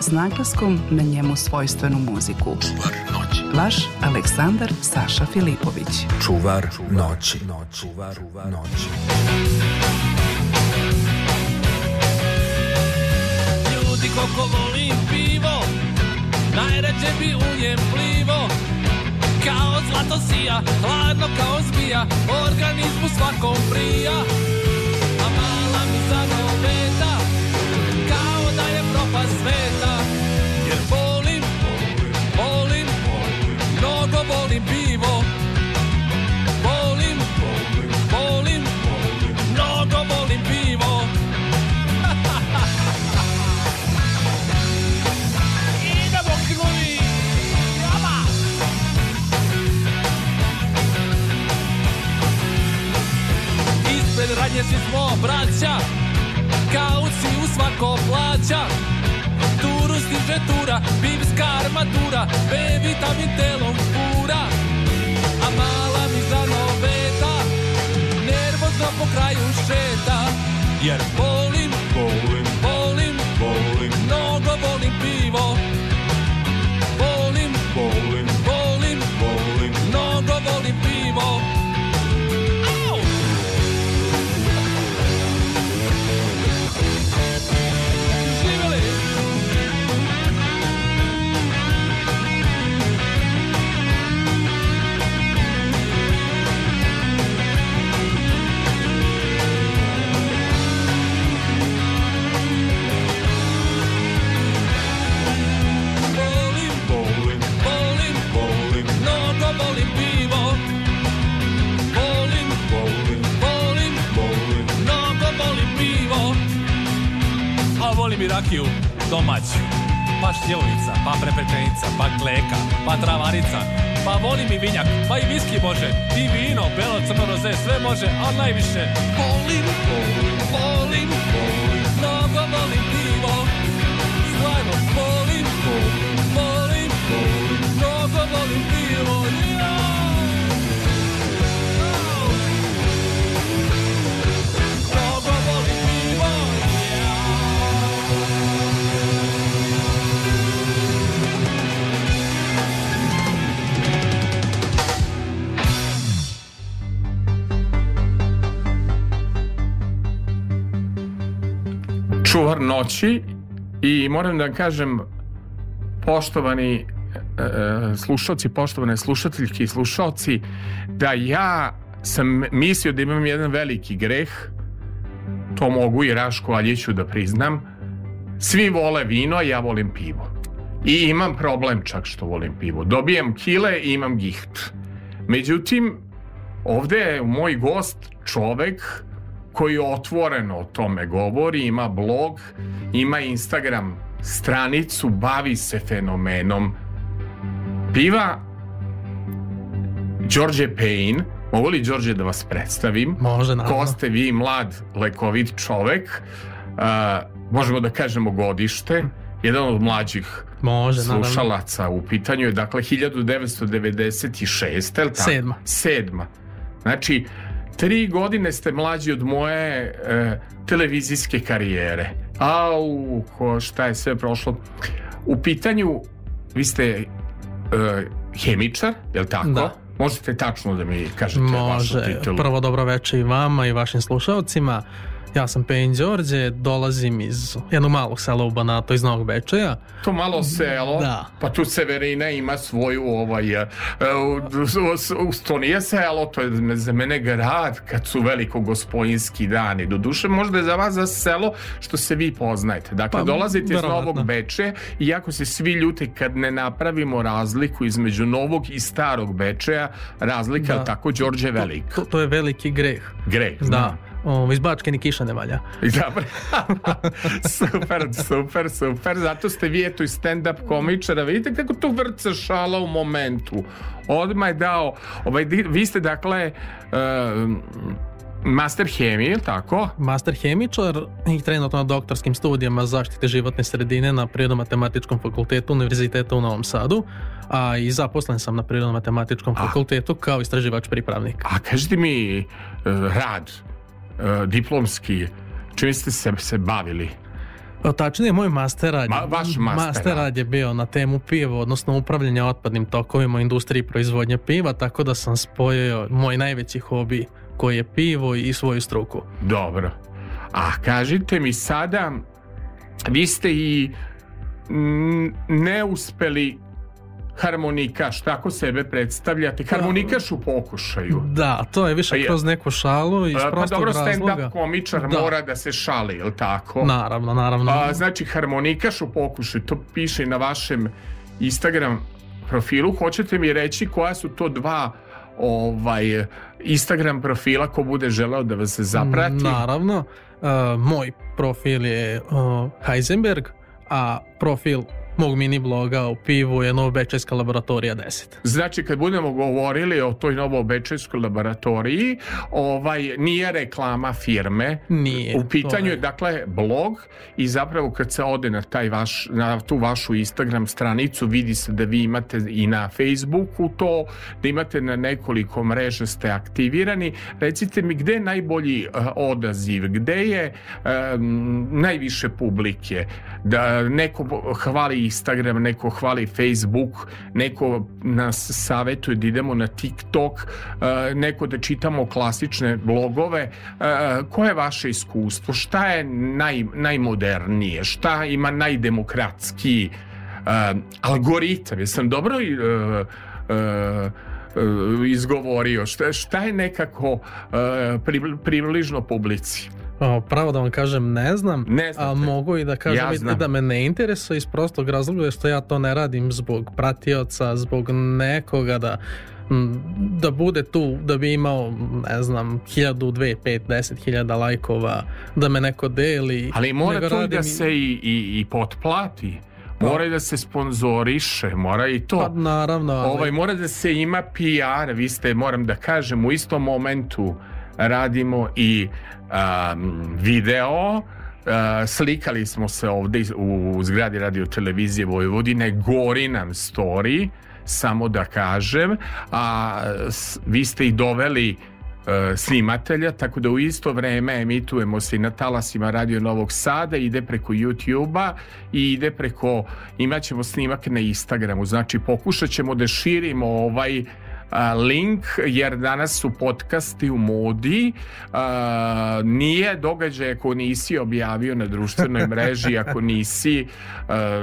s naglaskom na njemu svojstvenu muziku. Čuvar noći. Vaš Aleksandar Saša Filipović. Čuvar noći. Čuvar noći. Ljudi koliko volim pivo, najrađe bi u njem plivo. Kao zlato sija, hladno kao zbija, organizmu svakom prija. A mala mi zanobena sveta Jer volim, volim, mnogo volim pivo Volim, volim, mnogo volim pivo Idemo klubi, jama Ispred radnje si smo braća Kauci u svako plaća Ruskih žetura, bibska armatura B vitamin telom pura. A mala mi za noveta Nervozno po kraju šeta Jer volim, volim, volim, volim Mnogo volim pivo rakiju domaću. Pa štjelovica, pa prepečenica, pa kleka, pa travarica, pa voli mi vinjak, pa i viski može, i vino, belo, crno, roze, sve može, a najviše volim, volim, volim, volim, mnogo volim pivo, stvarno volim, volim, volim, volim, mnogo volim pivo, ja. čuvar noći i moram da kažem poštovani e, e, slušalci, poštovane slušateljke i slušalci da ja sam mislio da imam jedan veliki greh to mogu i Rašku Aljiću da priznam svi vole vino, a ja volim pivo i imam problem čak što volim pivo dobijem kile i imam giht međutim ovde je moj gost čovek koji otvoreno o tome govori, ima blog, ima Instagram stranicu, bavi se fenomenom piva. George Payne, mogu li George da vas predstavim? Može, naravno. Ko ste vi, mlad, lekovit čovek, uh, možemo da kažemo godište, jedan od mlađih Može, slušalaca naravno. u pitanju je dakle 1996. tako? Sedma. Sedma. Znači, Tri godine ste mlađi od moje e, televizijske karijere. Au, ko, šta je sve prošlo. U pitanju, vi ste e, hemičar, je li tako? Da. Možete tačno da mi kažete Može. vašu titulu. Može, Prvo dobro veče i vama i vašim slušalcima. Ja sam Pejn Đorđe, dolazim iz jednog malog sela u Banatu, iz Novog Bečeja. To malo mhm. selo, da. pa tu Severina ima svoju ovaj, uh, to nije selo, to je za mene grad kad su veliko gospodinski dani. Do duše možda je za vas za selo što se vi poznajete. Dakle, pa, dolazite iz Novog Beče i jako se svi ljute kad ne napravimo razliku između Novog i Starog Bečeja, razlika da. tako Đorđe velika. To, to, je veliki greh. Greh, da. Znam. Da. O, ovaj, iz Bačke ni kiša ne valja. Da, super, super, super. Zato ste vi eto i stand-up komičara. Vidite kako to vrca šala u momentu. Odmah je dao... Ovaj, vi ste dakle... Uh, Master hemije, tako? Master hemičar i trenutno na doktorskim studijama zaštite životne sredine na Prirodno-matematičkom fakultetu Univerziteta u Novom Sadu, a i zaposlen sam na Prirodno-matematičkom fakultetu kao istraživač pripravnik. A kažite mi, eh, rad, E, diplomski, čim ste se, se bavili? E, tačnije, moj masterad, Ma, vaš masterad. masterad je bio na temu piva, odnosno upravljanje otpadnim tokovima u industriji proizvodnje piva, tako da sam spojio moj najveći hobi koji je pivo i svoju struku. Dobro. A kažite mi sada, vi ste i neuspeli harmonikaš, tako sebe predstavljate, da. harmonikaš u pokušaju. Da, to je više kroz neku šalu i Pa, pa dobro, stand-up komičar da. mora da se šali, jel tako? Naravno, naravno. A, znači, harmonikaš u pokušaju, to piše na vašem Instagram profilu. Hoćete mi reći koja su to dva ovaj Instagram profila ko bude želeo da vas zaprati? Naravno, uh, moj profil je uh, Heisenberg, a profil mog mini bloga o pivu je Novobečajska laboratorija 10. Znači kad budemo govorili o toj Novobečajskoj laboratoriji, ovaj nije reklama firme. Nije. U pitanju je. je dakle blog i zapravo kad se ode na taj vaš na tu vašu Instagram stranicu vidi se da vi imate i na Facebooku to, da imate na nekoliko mreža ste aktivirani. Recite mi gde je najbolji uh, odaziv, gde je um, najviše publike, da neko hvali Instagram, neko hvali Facebook, neko nas savetuje da idemo na TikTok, eh, neko da čitamo klasične blogove. Eh, koje je vaše iskustvo? Šta je naj, najmodernije? Šta ima najdemokratski eh, algoritam? Jesam dobro izgovorio? Šta, je nekako približno publici? O, pravo da vam kažem, ne znam. Ne znam. A, mogu i da kažem ja da znam. da me ne interesuje iz prostog razloga što ja to ne radim zbog pratioca, zbog nekoga da da bude tu, da bi imao, ne znam, hiljadu, dve, pet, deset hiljada lajkova, da me neko deli. Ali mora tu da i... se i, i, i potplati. Da. Mora i da se sponzoriše, mora i to. Pa naravno. Ali... Ovaj, mora da se ima PR, vi ste, moram da kažem, u istom momentu radimo i um, video uh, slikali smo se ovde u zgradi radio televizije Vojvodine gori nam story samo da kažem a vi ste i doveli uh, snimatelja, tako da u isto vreme emitujemo se i na talasima Radio Novog Sada, ide preko YouTube-a i ide preko, imaćemo snimak na Instagramu, znači pokušat ćemo da širimo ovaj link, jer danas su podcasti u modi. Nije događaj ako nisi objavio na društvenoj mreži, ako nisi,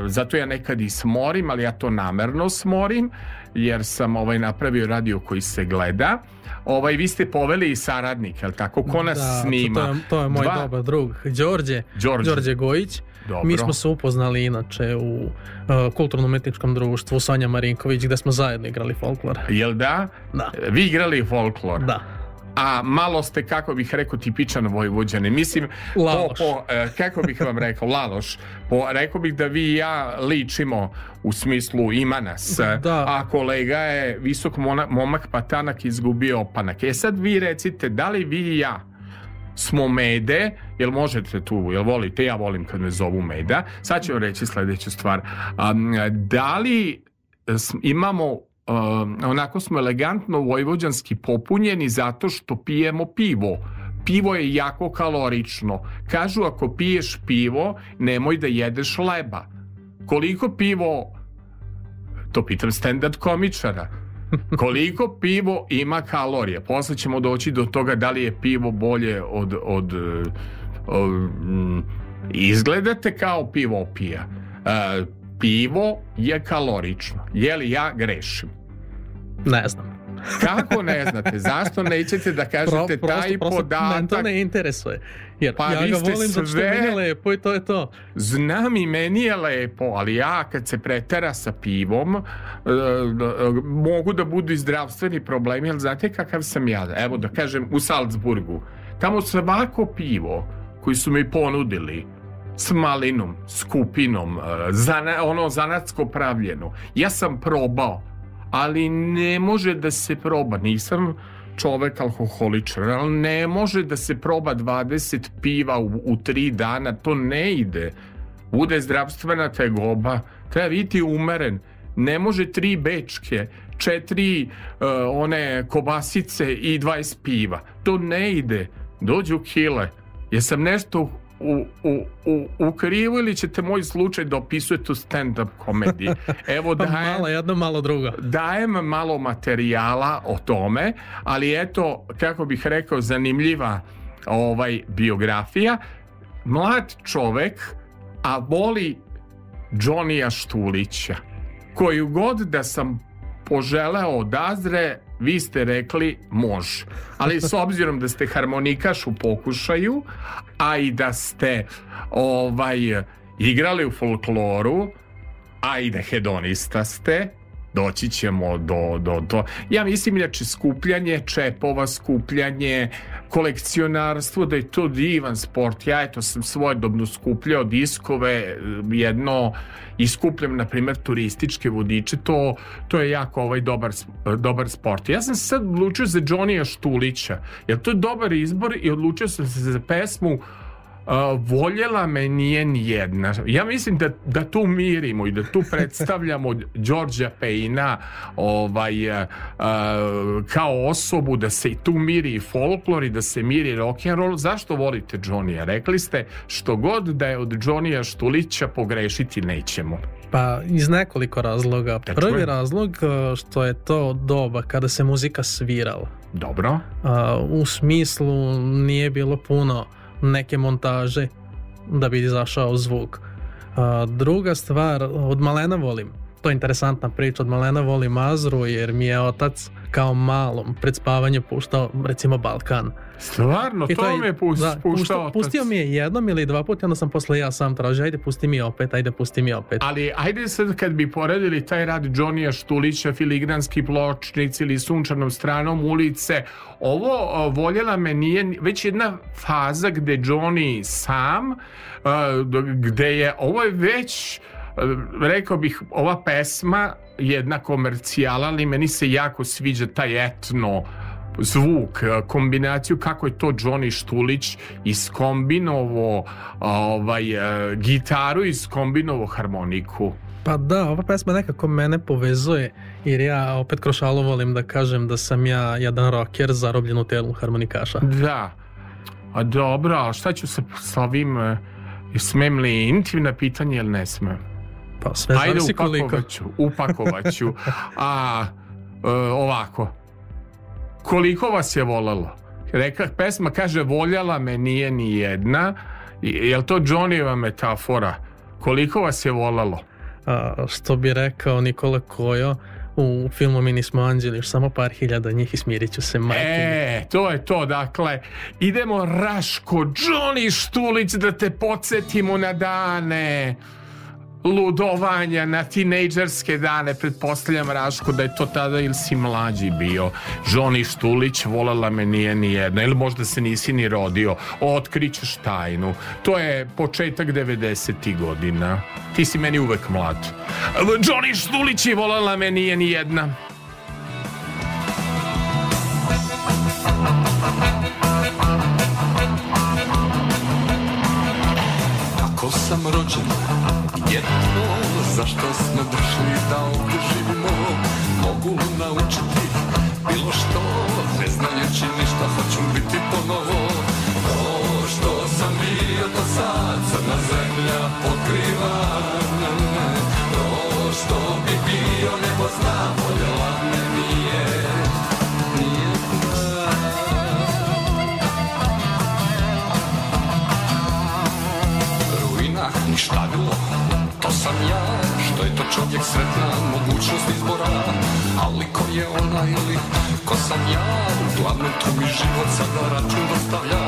zato ja nekad i smorim, ali ja to namerno smorim, jer sam ovaj napravio radio koji se gleda. Ovaj, vi ste poveli i saradnik, jel tako? Ko nas da, snima? To, je, to je moj Dva... dobar drug, Đorđe, Đorđe. Đorđe Gojić Dobro. Mi smo se upoznali inače u uh, kulturno-umetničkom društvu Sanja Marinković gde smo zajedno igrali folklor. Jel da? Da. Vi igrali folklor? Da a malo ste, kako bih rekao, tipičan vojvođane. Mislim, po, po, e, kako bih vam rekao, laloš. Po, rekao bih da vi i ja ličimo u smislu ima nas. Da. A kolega je visok momak patanak izgubio panak. E sad vi recite, da li vi i ja smo mede, jel možete tu, jel volite, ja volim kad me zovu meda, sad ću vam reći sledeću stvar. Um, da li imamo um, onako smo elegantno vojvođanski popunjeni zato što pijemo pivo pivo je jako kalorično kažu ako piješ pivo nemoj da jedeš leba koliko pivo to pitam standard komičara Koliko pivo ima kalorije? Posle ćemo doći do toga da li je pivo bolje od... od, eh, od mm, izgledate kao pivo opija. E, pivo je kalorično. Je li ja grešim? Ne znam. Kako ne znate? Zašto nećete da kažete Pro, taj prosto, podatak? Prosto, to ne interesuje. Jer pa ja vi ga volim sve... zato što meni je lepo i to je to. Znam i meni je lepo, ali ja kad se pretera sa pivom, e, mogu da budu i zdravstveni problemi, ali znate kakav sam ja? Evo da kažem, u Salzburgu. Tamo svako pivo koji su mi ponudili, s malinom, skupinom, e, zana, ono zanatsko pravljeno. Ja sam probao, ali ne može da se proba. Nisam čovek alkoholičar, ali ne može da se proba 20 piva u, u 3 dana, to ne ide. Bude zdravstvena tegoba, treba biti umeren. Ne može tri bečke, četiri uh, one kobasice i 20 piva. To ne ide. Dođu kile. Jesam nešto u, u, u, u krivu ili ćete moj slučaj da opisujete u stand-up komediji. Evo pa dajem... malo jedno, malo drugo. Dajem malo materijala o tome, ali eto, kako bih rekao, zanimljiva ovaj biografija. Mlad čovek, a voli Johnny Štulića, koju god da sam poželeo odazre, vi ste rekli može. Ali s obzirom da ste harmonikaš u pokušaju, a i da ste ovaj igrali u folkloru, a i da hedonista ste, doći ćemo do, do, to. Ja mislim da će skupljanje čepova, skupljanje kolekcionarstvo, da je to divan sport. Ja eto sam svojedobno skupljao diskove, eh, jedno i skupljam, na primjer, turističke vodiče, to, to je jako ovaj dobar, dobar sport. Ja sam sad odlučio za Johnnyja Štulića, jer to je dobar izbor i odlučio sam se za pesmu uh, voljela me nije nijedna. Ja mislim da, da tu mirimo i da tu predstavljamo Đorđa Pejna ovaj, a, kao osobu da se i tu miri i folklor i da se miri rock and roll. Zašto volite Johnny'a? Rekli ste što god da je od Johnny'a Štulića pogrešiti nećemo. Pa iz nekoliko razloga. Da Prvi čujem. razlog e, što je to doba kada se muzika svirala. Dobro. A, u smislu nije bilo puno neke montaže da bi izašao zvuk. Druga stvar, od malena volim, to je interesantna priča, od malena volim Azru jer mi je otac kao malom pred spavanje puštao recimo Balkan Stvarno, I to, to me je pus, da, puštao Pustio mi je jednom ili dva puta, onda sam posle ja sam tražio, ajde pusti mi opet, ajde pusti mi opet. Ali ajde sad kad bi poredili taj rad Džonija Štulića, filigranski pločnici ili sunčanom stranom ulice, ovo voljela me nije, već jedna faza gde Johnny sam, e, gde je, ovo je već e, rekao bih, ova pesma jedna komercijala, ali meni se jako sviđa taj etno zvuk, kombinaciju kako je to Johnny Štulić iskombinovo ovaj, gitaru, iskombinovo harmoniku. Pa da, ova pesma nekako mene povezuje jer ja opet kroz volim da kažem da sam ja jedan rocker zarobljen u telu harmonikaša. Da, a dobro, a šta ću se sa ovim, e, smem li intimna pitanja ili ne smem? Pa sve Ajde, upakovaću, upakovaću. a, e, ovako, koliko vas je volalo. Rekla, pesma kaže voljala me nije ni jedna. Je li to Johnnyva metafora? Koliko vas je volalo? A, što bi rekao Nikola Kojo, u filmu Mi nismo anđeli, još samo par hiljada njih i smirit ću se majke. E, to je to, dakle, idemo Raško, Johnny Štulić da te podsjetimo na dane ludovanja na tinejdžerske dane pretpostavljam Raško da je to tada ili si mlađi bio Žoni Štulić volela me nije ni jedna ili možda se nisi ni rodio otkrićeš tajnu to je početak 90. godina ti si meni uvek mlad Žoni Štulić je volela me nije ni jedna Ako sam ето зашто сме дошли да одржимо Могу научити било што Не знање че ништа хочу бити поново То што сам био до сад Црна земља покрива čovjek sretna mogućnost izbora Ali ko je ona ili ko sam ja Uglavnom tu mi život sada račun dostavlja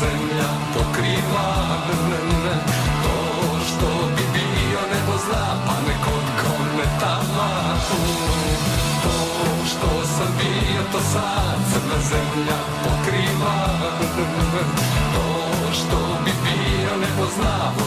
zemlja pokriva ne, To što bi bio nebo zna pa nekod kometama To što sam bio to sad crna zemlja pokriva To što bi bio nebo zna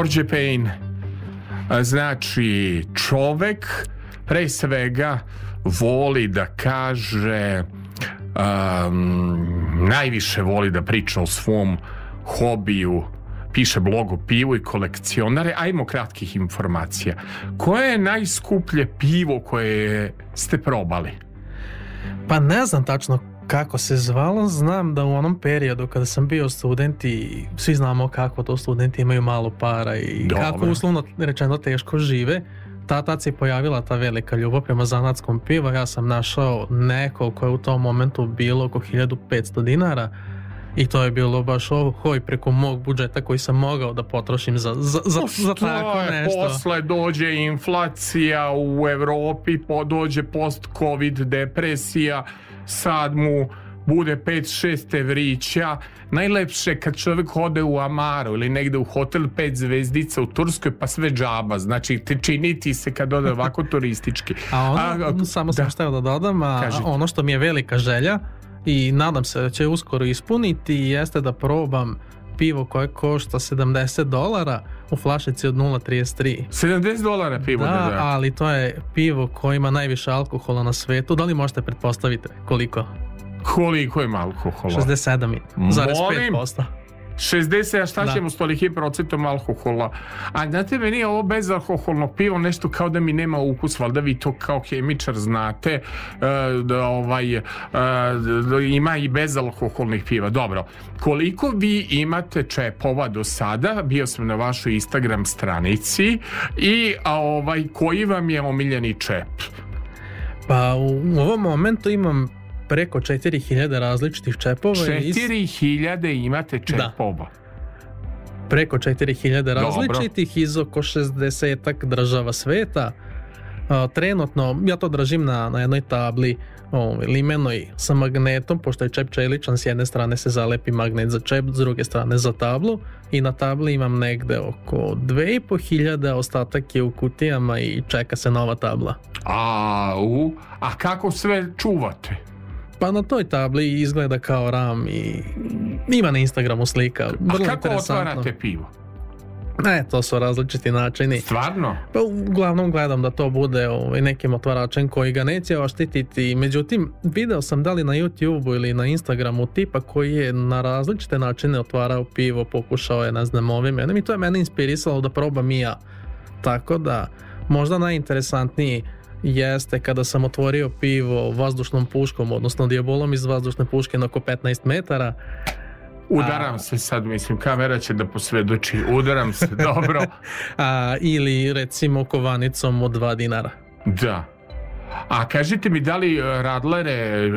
George Payne znači čovek pre svega voli da kaže um, najviše voli da priča o svom hobiju piše blog o pivu i kolekcionare ajmo kratkih informacija koje je najskuplje pivo koje ste probali pa ne znam tačno kako se zvala, znam da u onom periodu kada sam bio student i svi znamo kako to studenti imaju malo para i Dobre. kako uslovno rečeno teško žive, tata tad se pojavila ta velika ljubav prema zanatskom pivu. Ja sam našao neko koje je u tom momentu bilo oko 1500 dinara i to je bilo baš ovo hoj preko mog budžeta koji sam mogao da potrošim za, za, za, pa za tako nešto. Posle dođe inflacija u Evropi, Europi, dođe post-covid depresija sad mu bude 5-6 evrića, najlepše kad čovjek ode u Amaru ili negde u hotel 5 zvezdica u Turskoj pa sve džaba, znači te činiti se kad ode ovako turistički. A ono, a, mm, samo da. sam da, da dodam, a, kažete. ono što mi je velika želja i nadam se da će uskoro ispuniti jeste da probam pivo koje košta 70 dolara, u flašici od 0.33. 70 dolara pivo. Da, da ali to je pivo koje ima najviše alkohola na svetu. Da li možete pretpostaviti koliko? Koliko ima alkohola? 67. 67,5%. 60, a šta da. ćemo s toliki procentom alkohola? A znate, meni je ovo bezalkoholno pivo nešto kao da mi nema ukus, valjda vi to kao hemičar znate, e, da ovaj, e, da ima i bezalkoholnih piva. Dobro, koliko vi imate čepova do sada, bio sam na vašoj Instagram stranici, i a ovaj, koji vam je omiljeni čep? Pa u ovom momentu imam preko 4000 različitih čepova. 4000 iz... imate da. čepova. Da. Preko 4000 različitih Dobro. iz oko 60 država sveta. trenutno, ja to držim na, na jednoj tabli ovaj, limenoj sa magnetom, pošto je čep čeličan, s jedne strane se zalepi magnet za čep, s druge strane za tablu i na tabli imam negde oko 2500, ostatak je u kutijama i čeka se nova tabla. A, u, a kako sve čuvate? Pa na toj tabli izgleda kao ram i ima na Instagramu slika. Vrlo A kako otvarate pivo? Ne, to su različiti načini. Stvarno? Pa uglavnom gledam da to bude ovaj, nekim otvaračem koji ga neće oštititi. Međutim, video sam da li na YouTube-u ili na Instagramu tipa koji je na različite načine otvarao pivo, pokušao je, ne znam, ovim. I to je mene inspirisalo da probam i ja. Tako da, možda najinteresantniji jeste kada sam otvorio pivo vazdušnom puškom, odnosno dijabolom iz vazdušne puške na oko 15 metara. Udaram a, se sad, mislim, kamera će da posvedoči. Udaram se, dobro. A, ili recimo kovanicom od 2 dinara. Da. A kažite mi da li e, radlere e,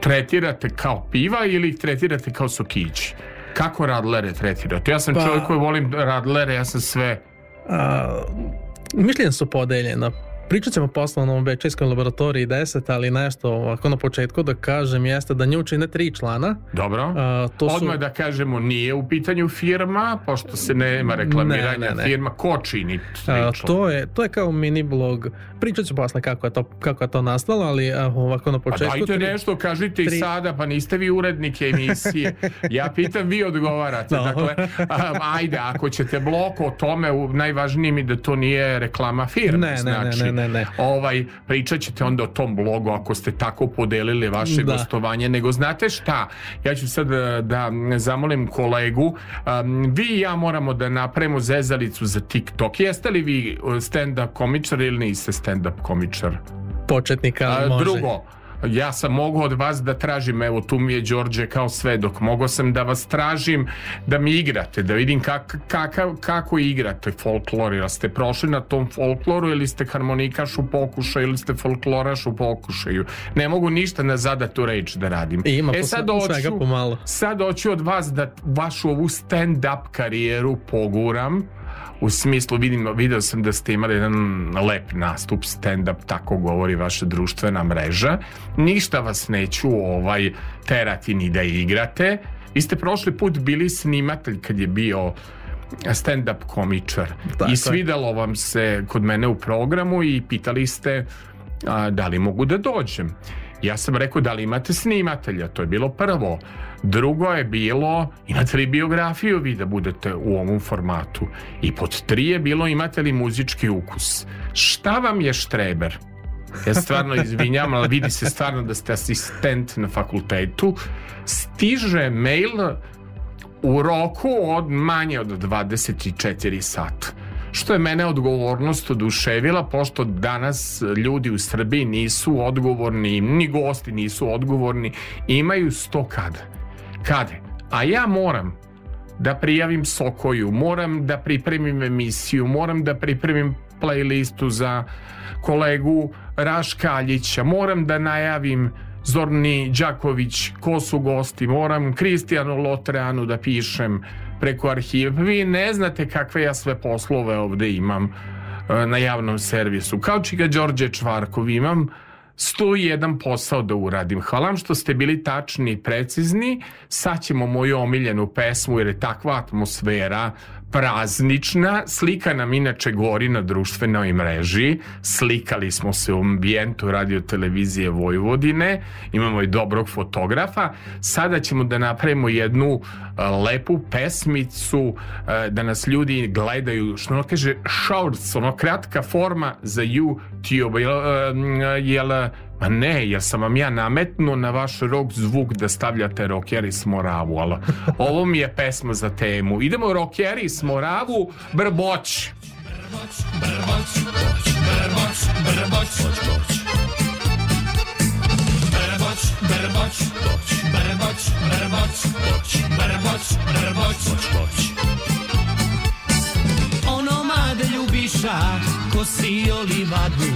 tretirate kao piva ili ih tretirate kao sokići? Kako radlere tretirate? Ja sam pa, čovjek koji volim radlere, ja sam sve... A, Mišljenje so podeljena, Pričat ćemo poslovno o Bečijskoj laboratoriji 10, ali nešto ovako na početku da kažem jeste da nju čine tri člana. Dobro. A, to su... Odmah da kažemo nije u pitanju firma, pošto se nema reklamiranja ne, ne, ne. firma. Ko čini tri a, to, je, to je kao mini blog. Pričat ću posle kako je to, kako je to nastalo, ali a, ovako na početku... Pa dajte tri, nešto, kažite tri... i sada, pa niste vi urednike emisije. ja pitam, vi odgovarate. No. Da. Dakle, a, ajde, ako ćete blok o tome, najvažnije mi da to nije reklama firme. Ne, znači, ne, ne, ne znači, ne, ne. Ovaj, pričat ćete onda o tom blogu ako ste tako podelili vaše da. gostovanje. Nego znate šta? Ja ću sad e, da zamolim kolegu. Um, vi i ja moramo da napravimo zezalicu za TikTok. Jeste li vi e, stand-up komičar ili niste stand-up komičar? Početnik, ali može. Drugo, ja sam mogu od vas da tražim, evo tu mi je Đorđe kao svedok, mogao sam da vas tražim da mi igrate, da vidim kak, kakav, kako igrate folklor, ili ste prošli na tom folkloru ili ste harmonikaš u pokušaju ili ste folkloraš u pokušaju. Ne mogu ništa na zadatu reč da radim. I e, ima e, sad hoću, pomalo. Sad hoću od vas da vašu ovu stand-up karijeru poguram u smislu vidim, video sam da ste imali jedan lep nastup stand-up, tako govori vaša društvena mreža. Ništa vas neću ovaj terati ni da igrate. Vi ste prošli put bili snimatelj kad je bio stand-up komičar dakle. i svidalo vam se kod mene u programu i pitali ste a, da li mogu da dođem. Ja sam rekao da li imate snimatelja, to je bilo prvo. Drugo je bilo, imate li biografiju vi da budete u ovom formatu? I pod tri je bilo imate li muzički ukus? Šta vam je štreber? Ja stvarno izvinjam, ali vidi se stvarno da ste asistent na fakultetu. Stiže mail u roku od manje od 24 sata što je mene odgovornost oduševila, pošto danas ljudi u Srbiji nisu odgovorni, ni gosti nisu odgovorni, imaju sto kada. Kade? A ja moram da prijavim Sokoju, moram da pripremim emisiju, moram da pripremim playlistu za kolegu Raškaljića, moram da najavim Zorni Đaković, ko su gosti, moram Kristijanu Lotreanu da pišem, preko arhiva. Pa vi ne znate kakve ja sve poslove ovde imam e, na javnom servisu. Kao Čiga Đorđe Čvarkov imam 101 posao da uradim. Hvala vam što ste bili tačni i precizni. Sad ćemo moju omiljenu pesmu jer je takva atmosfera praznična, slika nam inače gori na društvenoj mreži, slikali smo se u ambijentu radio televizije Vojvodine, imamo i dobrog fotografa, sada ćemo da napravimo jednu e, lepu pesmicu e, da nas ljudi gledaju, što ono kaže shorts, ono kratka forma za YouTube, jel, e, jel Ma ne, jel sam vam ja nametnuo na vaš rok zvuk da stavljate rokeri s moravu, ali ovo mi je pesma za temu. Idemo rokeri s moravu, brboć. Brboć, brboć, brboć, brboć, brboć. Brboć, brboć, brboć, brboć, brboć, brboć, brboć. Ono made ljubiša, ko si olivadu,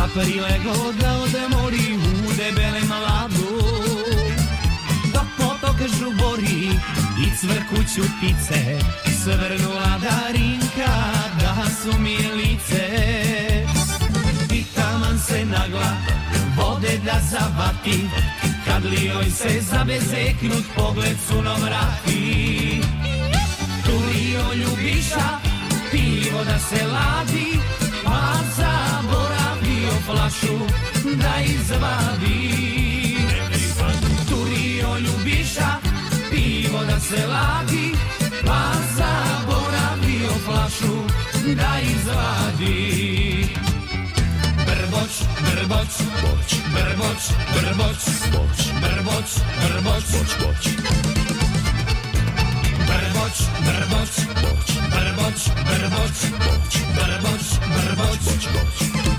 Zaprile godal da mori u debele maladu Dok potok žubori i cvrkuću ptice Svrnula darinka da su mi lice I taman se nagla vode da zavati Kad li joj se zabezeknut pogled su sunom rati Tulio ljubiša pivo da se ladi Pa zaboravi flašu da izvadi Turio ljubiša, pivo da se ladi Pa zaboravio flašu da izvadi Brboč, brboč, boč, brboč, brboč, boč, brboč, brboč, boč, boč. Brboč, brboč, boč, brboč, brboč, boč, brboč, brboč, boč, boč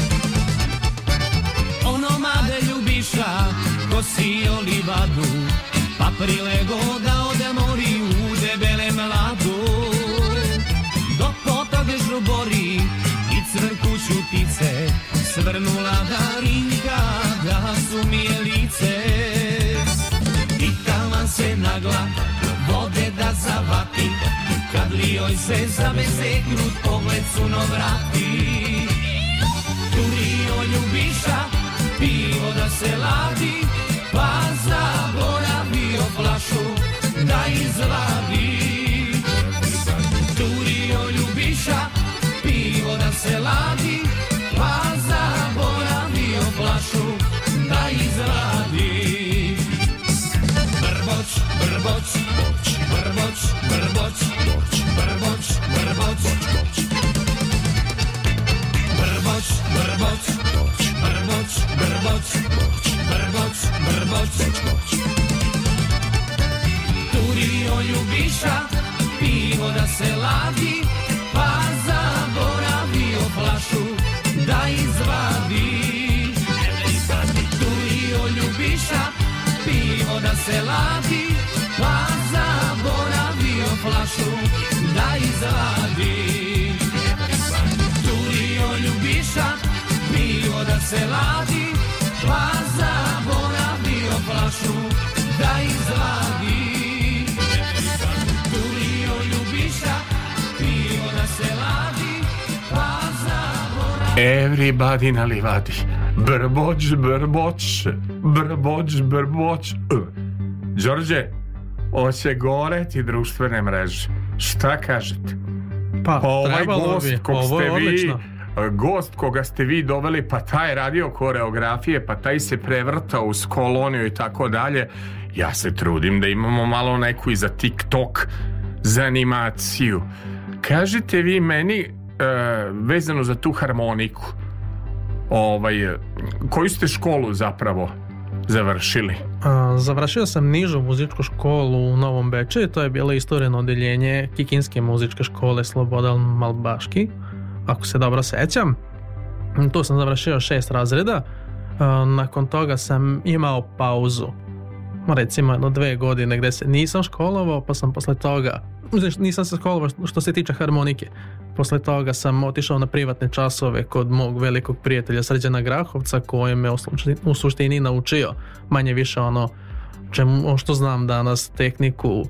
ono onomade ljubiša Kosio livadu Pa prilego da ode mori u debele mladu Dok potak žubori i crku čutice Svrnula darinka da su mi je lice Pitala se nagla vode da zavati Kad li joj se zaveze grud pogled suno vrati Turio ljubiša da se ladi, pa zaboravio flašu da izvadi. Turio ljubiša, pivo da se ladi, pa zaboravio flašu da izvadi. Brboć, brboć, brboć, brboć, brboć, brboć, brboć, brboć, brboć, brboć, brboć, brboć, brbac, brbac, moć, brbac, brbac, moć. Turio ljubiša, pivo da se ladi, pa zaboravio flašu da izvadi. Turio ljubiša, pivo da se ladi, pa zaboravio flašu da izvadi. Turio ljubiša, kad se ladi, pa zaboravio plašu da izladi. Tulio ljubiša, pivo da se ladi, pa zaboravio... Everybody na livadi. Brboć, brboć, brboć, brboć. E. Đorđe, oće gore ti društvene mreže. Šta kažete? Pa, pa ovaj gost kog ste vi gost koga ste vi doveli, pa taj je radio koreografije, pa taj se prevrtao uz koloniju i tako dalje. Ja se trudim da imamo malo neku i za TikTok za animaciju. Kažete vi meni e, vezano za tu harmoniku. Ovaj koju ste školu zapravo završili? A, završio sam nižu muzičku školu u Novom Bečeju, to je bilo istoreno odeljenje Kikinske muzičke škole Slobodan Malbaški ako se dobro sećam. Tu sam završio šest razreda, e, nakon toga sam imao pauzu recimo jedno dve godine gde se nisam školovao pa sam posle toga znači nisam se školovao što se tiče harmonike posle toga sam otišao na privatne časove kod mog velikog prijatelja Srđana Grahovca koji me u suštini naučio manje više ono čemu, što znam danas tehniku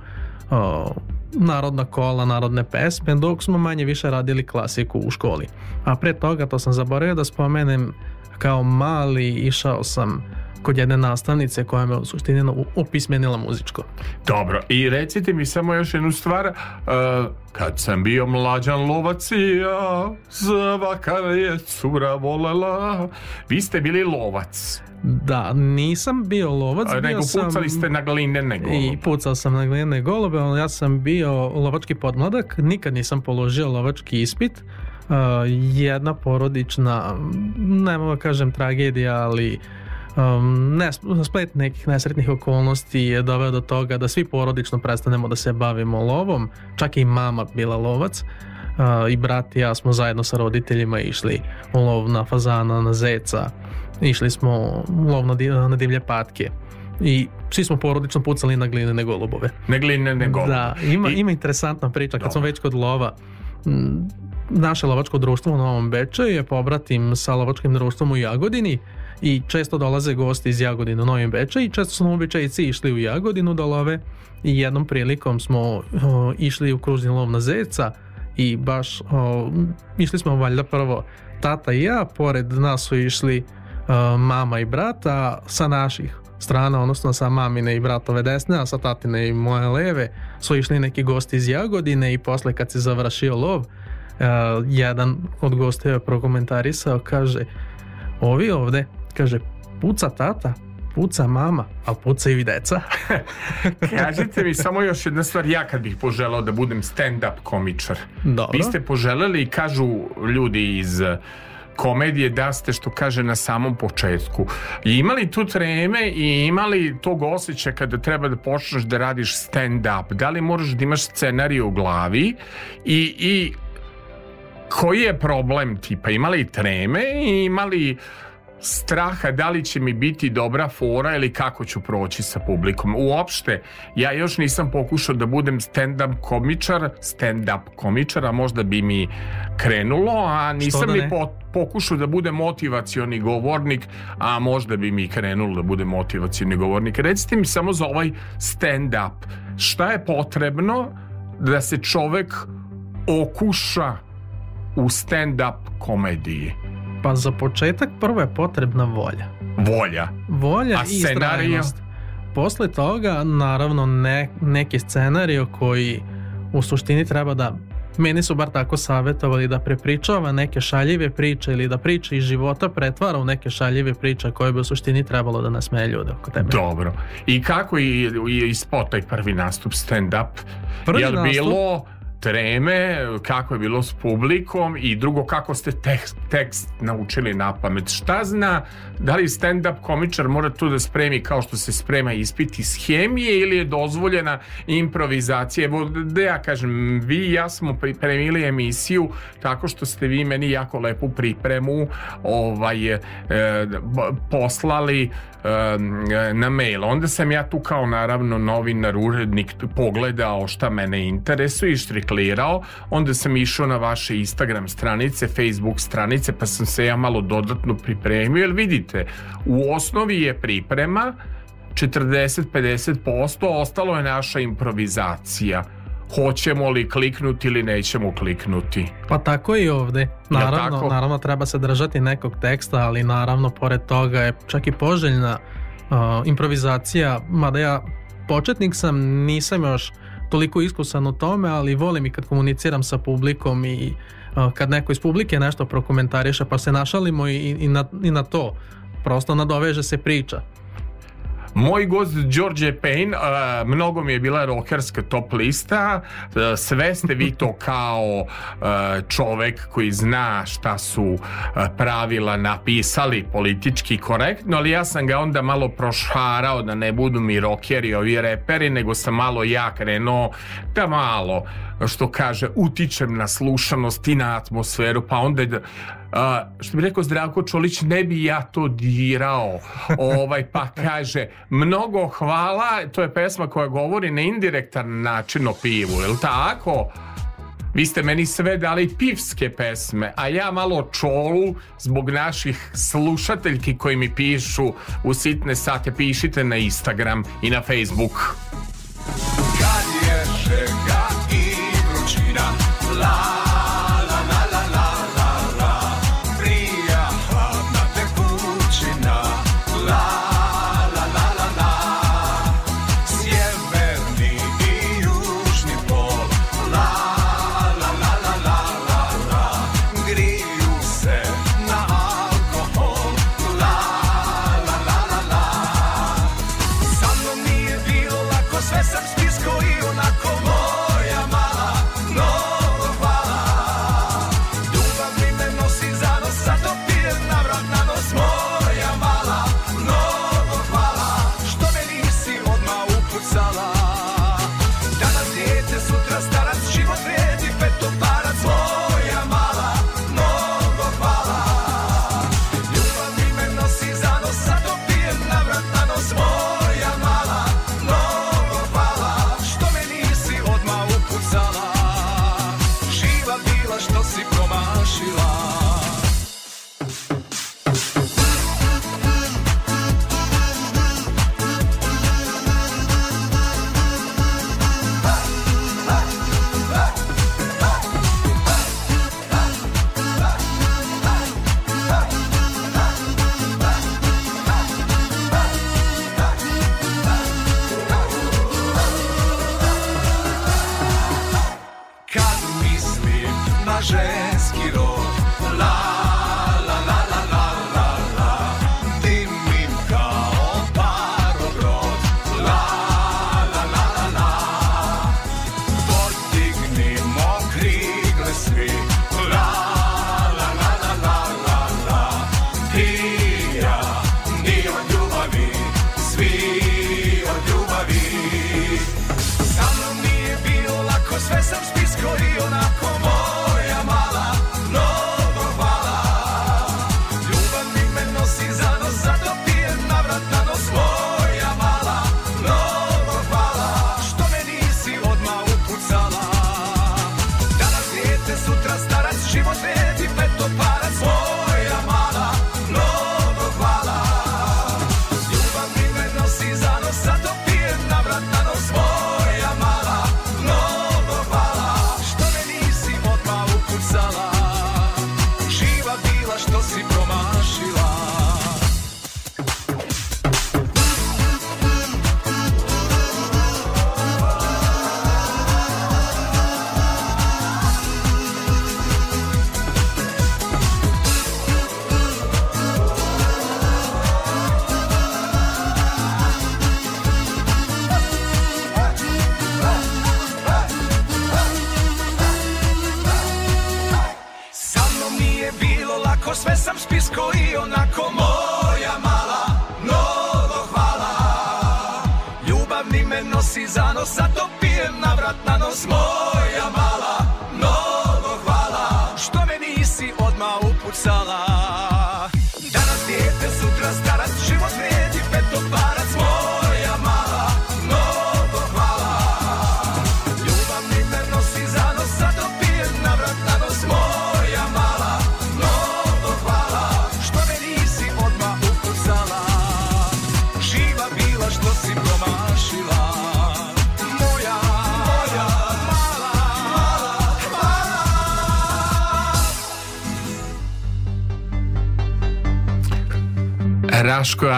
o, narodna kola, narodne pesme, dok smo manje više radili klasiku u školi. A pre toga, to sam zaboravio da spomenem, kao mali išao sam kod jedne nastavnice koja me u suštini opismenila muzičko. Dobro, i recite mi samo još jednu stvar. Uh, kad sam bio mlađan lovac i ja, svaka je cura volela. Vi ste bili lovac. Da, nisam bio lovac. A, bio nego pucali ste na glinene golobe. I pucao sam na glinene golobe, ali ja sam bio lovački podmladak, nikad nisam položio lovački ispit. Uh, jedna porodična, ne mogu da kažem tragedija, ali um, ne, splet nekih nesretnih okolnosti je doveo do toga da svi porodično prestanemo da se bavimo lovom, čak i mama bila lovac. Uh, i brat i ja smo zajedno sa roditeljima išli u lov na fazana, na zeca Išli smo lov na na divlje patke i svi smo porodično pucali na glinene golubove. Na glinene golubove. Da, ima, I... ima interesantna priča kad Dobar. smo već kod lova. Naše lovačko društvo u Novom Beču je pobratim sa lovačkim društvom u Jagodini i često dolaze gosti iz Jagodine u Novim Beču i često smo običajci išli u Jagodinu da love i jednom prilikom smo o, išli u kružni lov na zeca i baš o, išli smo valjda prvo tata i ja, pored nas su išli E, mama i brata sa naših strana, odnosno sa mamine i bratove desne, a sa tatine i moje leve su išli neki gosti iz Jagodine i posle kad se završio lov e, jedan od gosteva je prokomentarisao, kaže ovi ovde, kaže puca tata, puca mama, a puca i deca. Kažite mi samo još jedna stvar, ja kad bih poželao da budem stand-up komičar. Dobro. Vi ste poželeli, i kažu ljudi iz komedije da ste, što kaže, na samom početku. I imali tu treme i imali tog osjećaja kada treba da počneš da radiš stand-up? Da li moraš da imaš scenariju u glavi i, i koji je problem tipa? Imali treme i imali straha da li će mi biti dobra fora ili kako ću proći sa publikom. Uopšte, ja još nisam pokušao da budem stand-up komičar, stand-up komičar, a možda bi mi krenulo, a nisam da ni po, pokušao da budem motivacioni govornik, a možda bi mi krenulo da budem motivacioni govornik. Recite mi samo za ovaj stand-up. Šta je potrebno da se čovek okuša u stand-up komediji? Pa za početak prvo je potrebna volja. Volja? Volja A i istrajnost. Posle toga, naravno, ne, neki scenario koji u suštini treba da meni su bar tako savjetovali da prepričava neke šaljive priče ili da priče iz života pretvara u neke šaljive priče koje bi u suštini trebalo da nasmeje ljude oko tebe. Dobro. I kako je ispod taj prvi nastup stand-up? Prvi Jel nastup... bilo treme, kako je bilo s publikom i drugo kako ste tekst, tekst naučili na pamet. Šta zna, da li stand-up komičar mora tu da spremi kao što se sprema ispit iz hemije ili je dozvoljena improvizacija? Evo da ja kažem, vi i ja smo pripremili emisiju tako što ste vi meni jako lepu pripremu ovaj, e, poslali e, na mail. Onda sam ja tu kao naravno novinar, urednik pogledao šta mene interesuje i štrikla isplirao, onda sam išao na vaše Instagram stranice, Facebook stranice, pa sam se ja malo dodatno pripremio, jer vidite, u osnovi je priprema 40-50%, ostalo je naša improvizacija hoćemo li kliknuti ili nećemo kliknuti. Pa tako i ovde. Naravno, ja naravno treba se držati nekog teksta, ali naravno pored toga je čak i poželjna uh, improvizacija, mada ja početnik sam, nisam još toliko iskusan u tome, ali volim i kad komuniciram sa publikom i kad neko iz publike nešto prokomentariše pa se našalimo i, i, na, i na to prosto nadoveže se priča. Moj gost George Payne, uh, mnogo mi je bila rockerska top lista, uh, sve ste vi to kao uh, čovek koji zna šta su pravila napisali politički korektno, ali ja sam ga onda malo prošarao da ne budu mi rockeri ovi reperi, nego sam malo ja krenuo da malo, što kaže, utičem na slušanost i na atmosferu, pa onda Uh, što bi rekao Zdravko Čolić, ne bi ja to dirao. Ovaj, pa kaže, mnogo hvala, to je pesma koja govori na indirektan način o pivu, jel tako? Vi ste meni sve dali pivske pesme, a ja malo čolu zbog naših slušateljki koji mi pišu u sitne sate, pišite na Instagram i na Facebook. Kad je šega i vrućina, la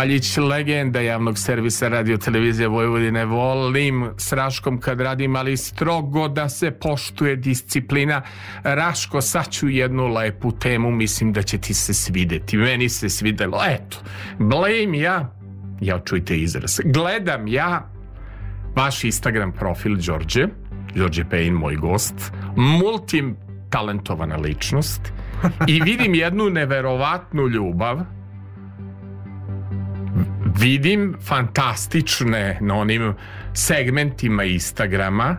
Kraljić, legenda javnog servisa radio televizije Vojvodine. Volim s Raškom kad radim, ali strogo da se poštuje disciplina. Raško, sad ću jednu lepu temu, mislim da će ti se svideti. Meni se svidelo, eto. Blame ja, ja čujte izraz, gledam ja vaš Instagram profil Đorđe, Đorđe Pejn, moj gost, multim talentovana ličnost i vidim jednu neverovatnu ljubav vidim fantastične na onim segmentima Instagrama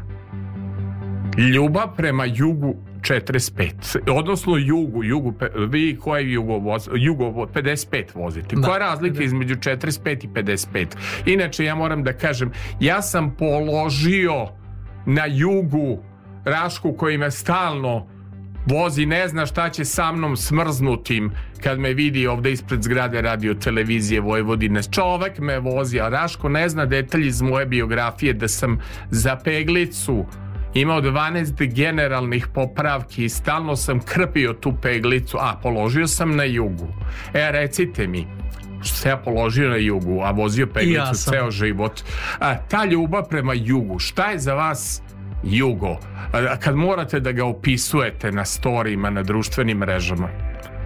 ljubav prema jugu 45, odnosno jugu, jugu vi koje jugo, voz, jugo 55 vozite. Da, Koja je razlika da. između 45 i 55? Inače ja moram da kažem, ja sam položio na jugu Rašku koji me stalno vozi, ne zna šta će sa mnom smrznutim kad me vidi ovde ispred zgrade radio televizije Vojvodine. Čovek me vozi, a Raško ne zna detalji iz moje biografije da sam za peglicu imao 12 generalnih popravki i stalno sam krpio tu peglicu, a položio sam na jugu. E, recite mi, što se ja položio na jugu, a vozio peglicu ja ceo život. A, ta ljubav prema jugu, šta je za vas jugo? A, kad morate da ga opisujete na storijima, na društvenim mrežama?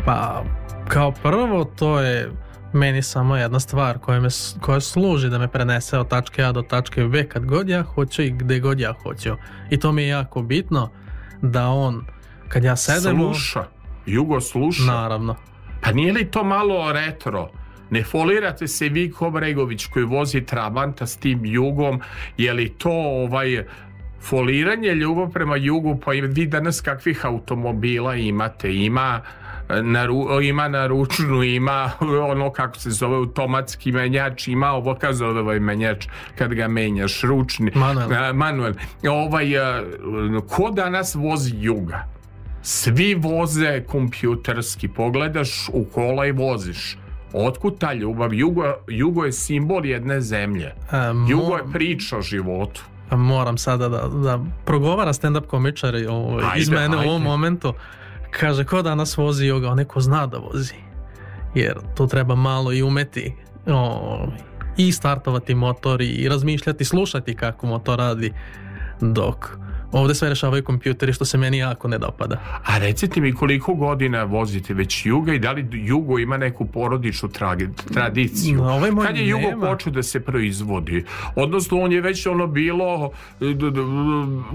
Pa, Kao prvo to je meni samo jedna stvar koja, me, koja služi da me prenese od tačke A do tačke B kad god ja hoću i gde god ja hoću. I to mi je jako bitno da on, kad ja sedem... Sluša, Jugo sluša. Naravno. Pa nije li to malo retro? Ne folirate se vi Bregović koji vozi Trabanta s tim jugom, je li to ovaj foliranje ljubav prema jugu, pa vi danas kakvih automobila imate, ima na naru, ima naručnu, ima ono kako se zove automatski menjač, ima ovo kako zove ovaj menjač kad ga menjaš, ručni. Manuel. Manuel. Ovaj, ko danas vozi juga? Svi voze kompjuterski, pogledaš u kola i voziš. Otkud ta ljubav? Jugo, jugo je simbol jedne zemlje. E, mor... Jugo je priča o životu. Moram sada da, da progovara stand-up komičar ovo, ovaj, ajde, iz mene ajde. u ovom momentu. Kaže, ko danas vozi joga? Neko zna da vozi. Jer to treba malo i umeti o, i startovati motor i razmišljati, slušati kako motor radi dok Ovde sve rešavaju kompjuteri što se meni jako ne dopada. A recite mi koliko godina vozite već Juga i da li Jugo ima neku porodičnu tradiciju? No, ovaj moj Kad je Jugo nema. počeo da se proizvodi? Odnosno on je već ono bilo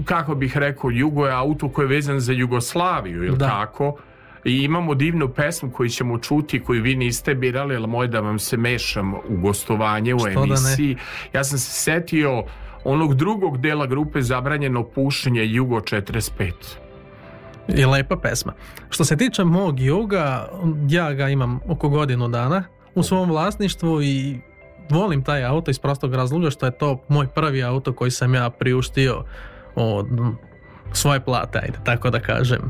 kako bih rekao Jugo je auto koji je vezan za Jugoslaviju ili da. tako? I imamo divnu pesmu koju ćemo čuti, koju vi niste birali, ali moje da vam se mešam u gostovanje, u Što da emisiji. Da Ja sam se setio onog drugog dela grupe Zabranjeno pušenje Jugo 45. I lepa pesma. Što se tiče mog juga, ja ga imam oko godinu dana u svom vlasništvu i volim taj auto iz prostog razloga što je to moj prvi auto koji sam ja priuštio od svoje plate, ajde tako da kažem.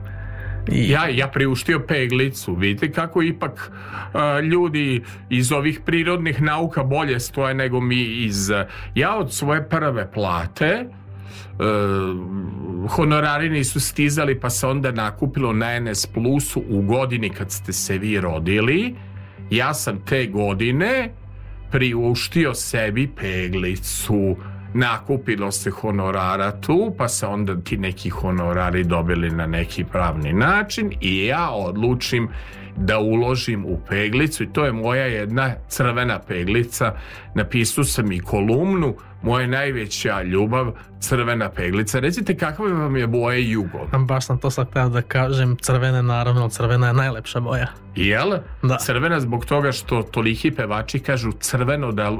Ja, ja priuštio peglicu, vidite kako ipak uh, ljudi iz ovih prirodnih nauka bolje stoje nego mi iz... Ja od svoje prve plate, uh, honorari nisu stizali pa se onda nakupilo na NS Plusu u godini kad ste se vi rodili. Ja sam te godine priuštio sebi peglicu nakupilo se honorara tu, pa se onda ti neki honorari dobili na neki pravni način i ja odlučim da uložim u peglicu i to je moja jedna crvena peglica. Napisao sam i kolumnu moja najveća ljubav, crvena peglica. Recite kakva vam je boja jugo? Baš sam to sad htio da kažem, crvena naravno, crvena je najlepša boja. Jel? Da. Crvena zbog toga što toliki pevači kažu crveno, da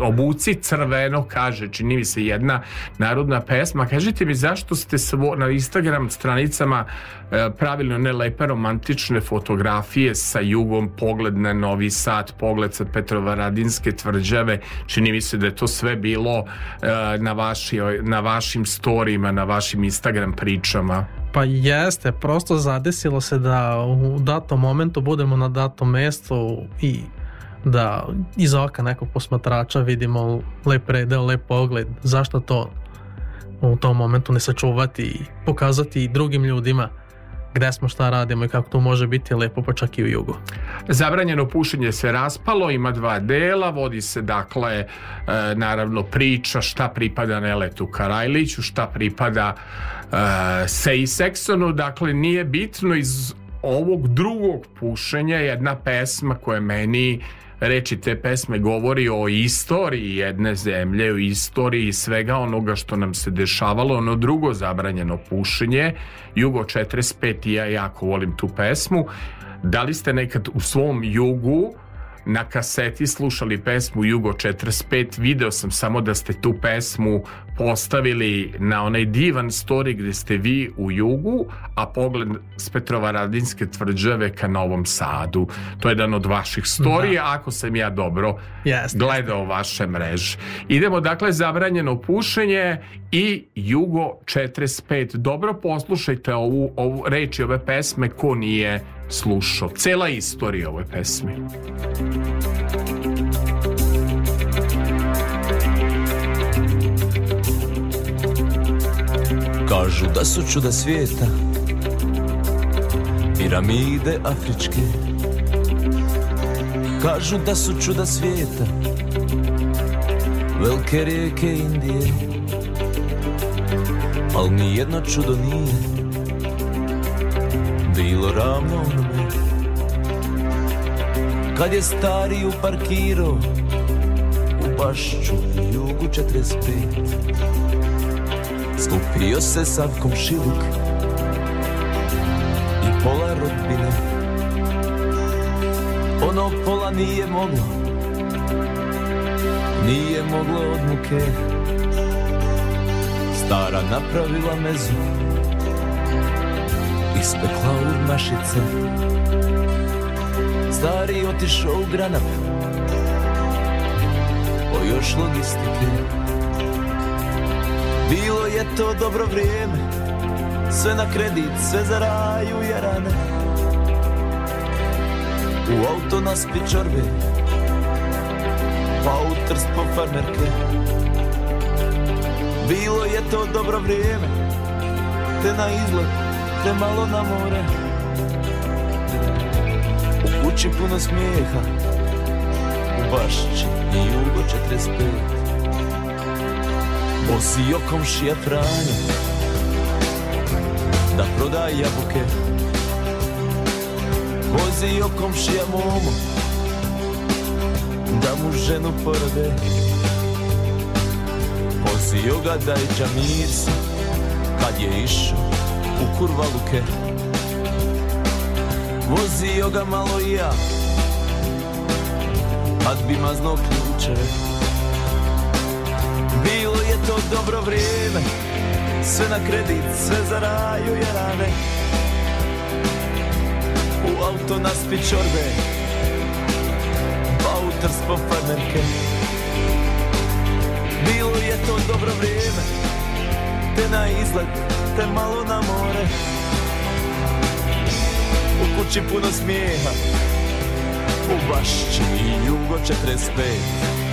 obuci crveno kaže, čini mi se jedna narodna pesma. Kažite mi zašto ste svo, na Instagram stranicama e, pravilno ne lepe romantične fotografije geografije sa jugom, pogled na Novi Sad, pogled sa Petrovaradinske tvrđave, čini mi se da je to sve bilo e, na, vaši, na vašim storijima, na vašim Instagram pričama. Pa jeste, prosto zadesilo se da u datom momentu budemo na datom mestu i da iz oka nekog posmatrača vidimo lep predeo, lep pogled, zašto to u tom momentu ne sačuvati i pokazati i drugim ljudima gde smo, šta radimo i kako to može biti lepo, pa čak i u jugu. Zabranjeno pušenje se raspalo, ima dva dela, vodi se dakle e, naravno priča šta pripada Neletu Karajliću, šta pripada e, Seji Seksonu, dakle nije bitno iz ovog drugog pušenja jedna pesma koja meni reči te pesme govori o istoriji jedne zemlje, o istoriji svega onoga što nam se dešavalo, ono drugo zabranjeno pušenje, Jugo 45 i ja jako volim tu pesmu. Da li ste nekad u svom jugu na kaseti slušali pesmu Jugo 45, video sam samo da ste tu pesmu postavili na onaj divan story gde ste vi u jugu, a pogled s Petrovaradinske tvrđave ka Novom Sadu. To je jedan od vaših storija, da. ako sam ja dobro yes, gledao yes. vaše mreže. Idemo dakle zabranjeno pušenje i Jugo 45. Dobro poslušajte ovu, ovu reči ove pesme ko nije slušao. Cela istorija ove pesme. Kažu da su čuda svijeta Piramide afričke Kažu da su čuda svijeta Velike rijeke Indije Al nijedno čudo nije bilo ravno onome Kad je stariju parkirao U bašću jugu 45 Skupio se sav komšiluk I pola rodbine Ono pola nije moglo Nije moglo od muke Stara napravila mezu ispekla u mašice Stari otišao u granat Po još logistike Bilo je to dobro vrijeme Sve na kredit, sve za raju jarane U auto nas pičorbe Pa u trst po farmerke Bilo je to dobro vrijeme Te na izlet ode malo na more U kući puno smijeha U bašči i jugo 45 Osio komšija Franjo Da prodaje jabuke Vozio komšija Momo Da mu ženu porode Vozio ga da je džamirsa Kad je išao u kurvaluke Vozio ga malo i ja Ad bi mazno ključeve Bilo je to dobro vrijeme Sve na kredit, sve za raju je rane U auto naspi čorbe Bauter pa s pofanerke Bilo je to dobro vrijeme Te na izgled odete malo na more U kući puno smijeha U vašći i jugo 45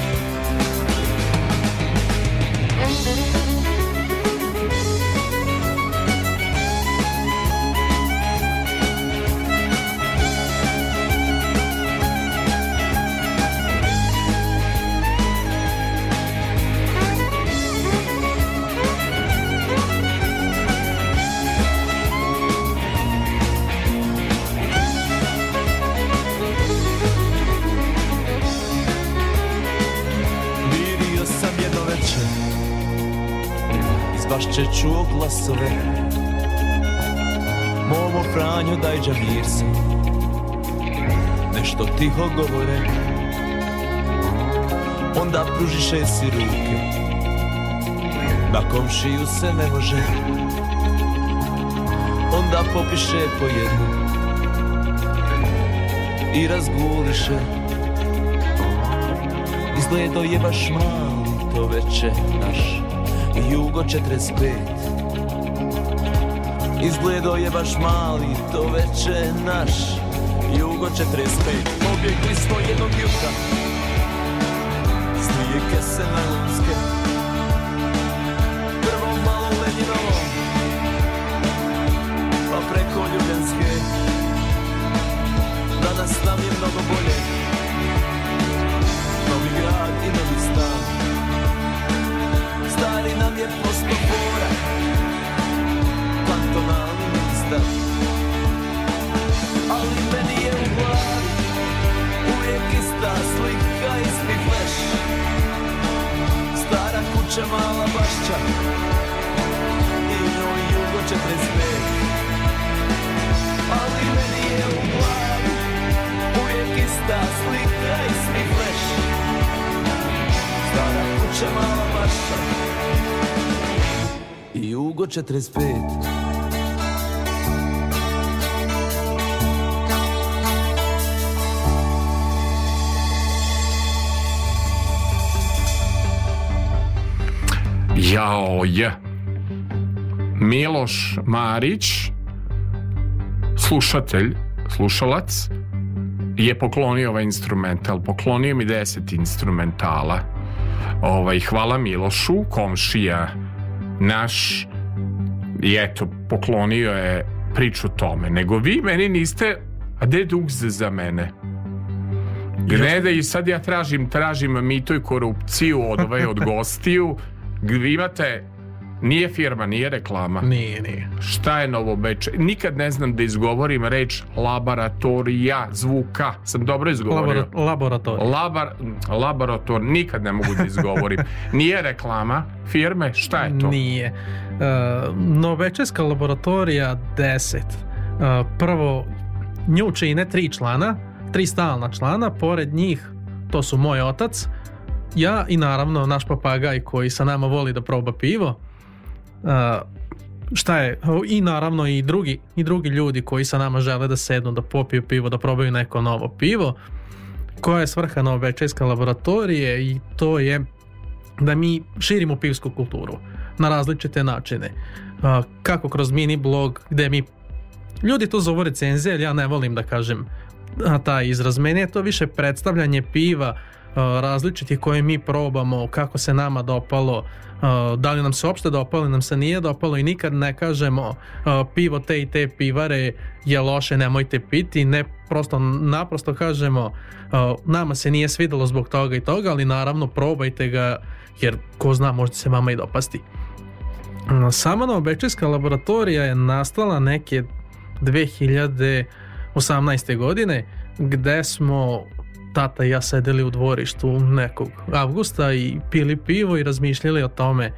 glasove Momo Franjo daj džamirsi Nešto tiho govore Onda pružiše si ruke Na komšiju se ne može Onda popiše po jednu I razguliše Izgledo je baš mali to veče naš Jugo 45 Izgledo je baš mali, to veče naš Jugo 45 Pobjegli smo jednog jutra Slije na najlonske Plače mala bašća I njoj jugo 45 Ali meni je u glavi Uvijek ista slika i svi fleš Stara kuća mala bašća I jugo 45 kao J. Miloš Marić, slušatelj, slušalac, je poklonio ovaj instrumental. Poklonio mi deset instrumentala. Ovaj, hvala Milošu, komšija naš, i eto, poklonio je priču tome. Nego vi meni niste, a gde dug za mene? Gde da i sad ja tražim, tražim mito i korupciju od ovaj, od gostiju, Vi imate nije firma, nije reklama. Nije, nije. Šta je novo beče? Nikad ne znam da izgovorim reč laboratorija zvuka. Sam dobro izgovorio. laboratorija Labar, laborator. Nikad ne mogu da izgovorim. nije reklama firme. Šta je to? Nije. Uh, e, novečeska laboratorija 10. Uh, e, prvo, nju čine tri člana, tri stalna člana. Pored njih, to su moj otac, ja i naravno naš papagaj koji sa nama voli da proba pivo, uh, šta je, i naravno i drugi, i drugi ljudi koji sa nama žele da sednu, da popiju pivo, da probaju neko novo pivo, koja je svrha nove novobečejske laboratorije i to je da mi širimo pivsku kulturu na različite načine. uh, Kako kroz mini blog gde mi ljudi to zovu recenzije, ali ja ne volim da kažem taj izraz. Meni je to više predstavljanje piva različitih koje mi probamo, kako se nama dopalo, da li nam se uopšte dopalo, nam se nije dopalo i nikad ne kažemo pivo te i te pivare je loše, nemojte piti, ne prosto naprosto kažemo nama se nije svidelo zbog toga i toga, ali naravno probajte ga jer ko zna možda se vama i dopasti. Sama Novobečevska laboratorija je nastala neke 2018. godine gde smo tata i ja sedeli u dvorištu nekog avgusta i pili pivo i razmišljali o tome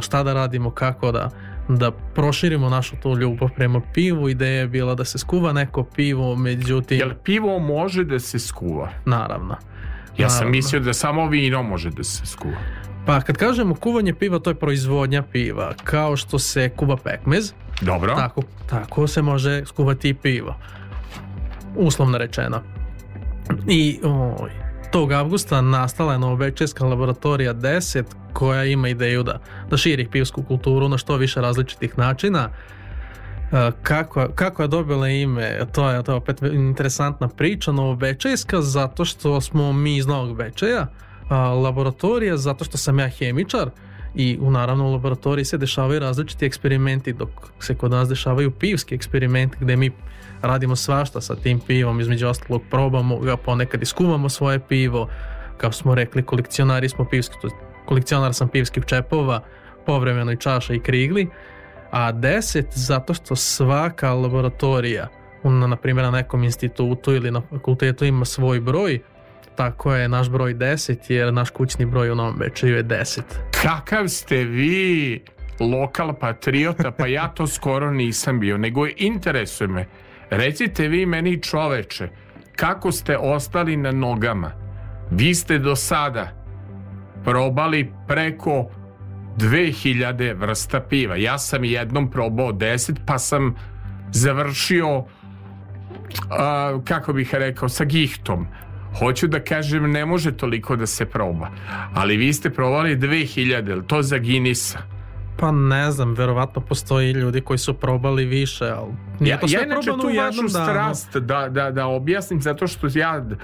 šta da radimo, kako da, da proširimo našu tu ljubav prema pivu. Ideja je bila da se skuva neko pivo, međutim... Jel pivo može da se skuva? Naravno. Ja sam naravno. mislio da samo vino može da se skuva. Pa kad kažemo kuvanje piva, to je proizvodnja piva. Kao što se kuva pekmez, Dobro. Tako, tako se može skuvati i pivo. Uslovno rečeno. I o, tog avgusta nastala je Novobečeska laboratorija 10 koja ima ideju da, da širi pivsku kulturu na što više različitih načina. E, kako, kako je dobila ime, to je, to je opet interesantna priča Novobečejska zato što smo mi iz Novog Bečeja, laboratorija zato što sam ja hemičar i u naravno u laboratoriji se dešavaju različiti eksperimenti dok se kod nas dešavaju pivski eksperimenti gde mi radimo svašta sa tim pivom, između ostalog probamo ga, ponekad iskuvamo svoje pivo, kao smo rekli, kolekcionari smo pivski, to, kolekcionar sam pivskih čepova, povremeno i čaša i krigli, a 10 zato što svaka laboratorija, na, na primjer na nekom institutu ili na fakultetu ima svoj broj, tako je naš broj 10 jer naš kućni broj u Novom Bečeju je 10. Kakav ste vi lokal patriota, pa ja to skoro nisam bio, nego interesuje me. Recite vi meni čoveče, kako ste ostali na nogama? Vi ste do sada probali preko 2000 vrsta piva. Ja sam jednom probao 10, pa sam završio a, kako bih rekao, sa gihtom. Hoću da kažem, ne može toliko da se proba. Ali vi ste probali 2000, to za Guinnessa. Pa ne znam, verovatno postoji ljudi koji su probali više, ali nije to sve ja inače tu vašu strast da, da, da objasnim, zato što ja e,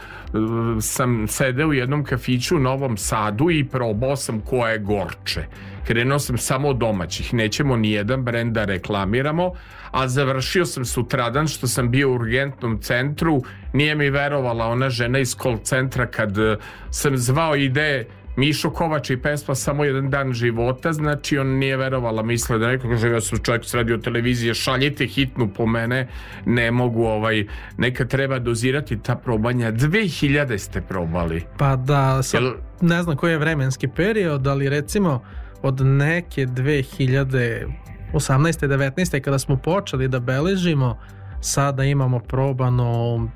sam sedeo u jednom kafiću u Novom Sadu i probao sam koje gorče. Krenuo sam samo od domaćih, nećemo ni jedan brend da reklamiramo, a završio sam sutradan što sam bio u urgentnom centru, nije mi verovala ona žena iz call centra kad e, sam zvao ide Mišo Kovač i pesma Samo jedan dan života, znači on nije verovala, misle da neko kaže ja sam čovjek s radio televizije, šaljite hitnu po mene, ne mogu ovaj, neka treba dozirati ta probanja. 2000 ste probali. Pa da, sad Jel... ne znam koji je vremenski period, ali recimo od neke 2018. 19. kada smo počeli da beležimo, sada imamo probano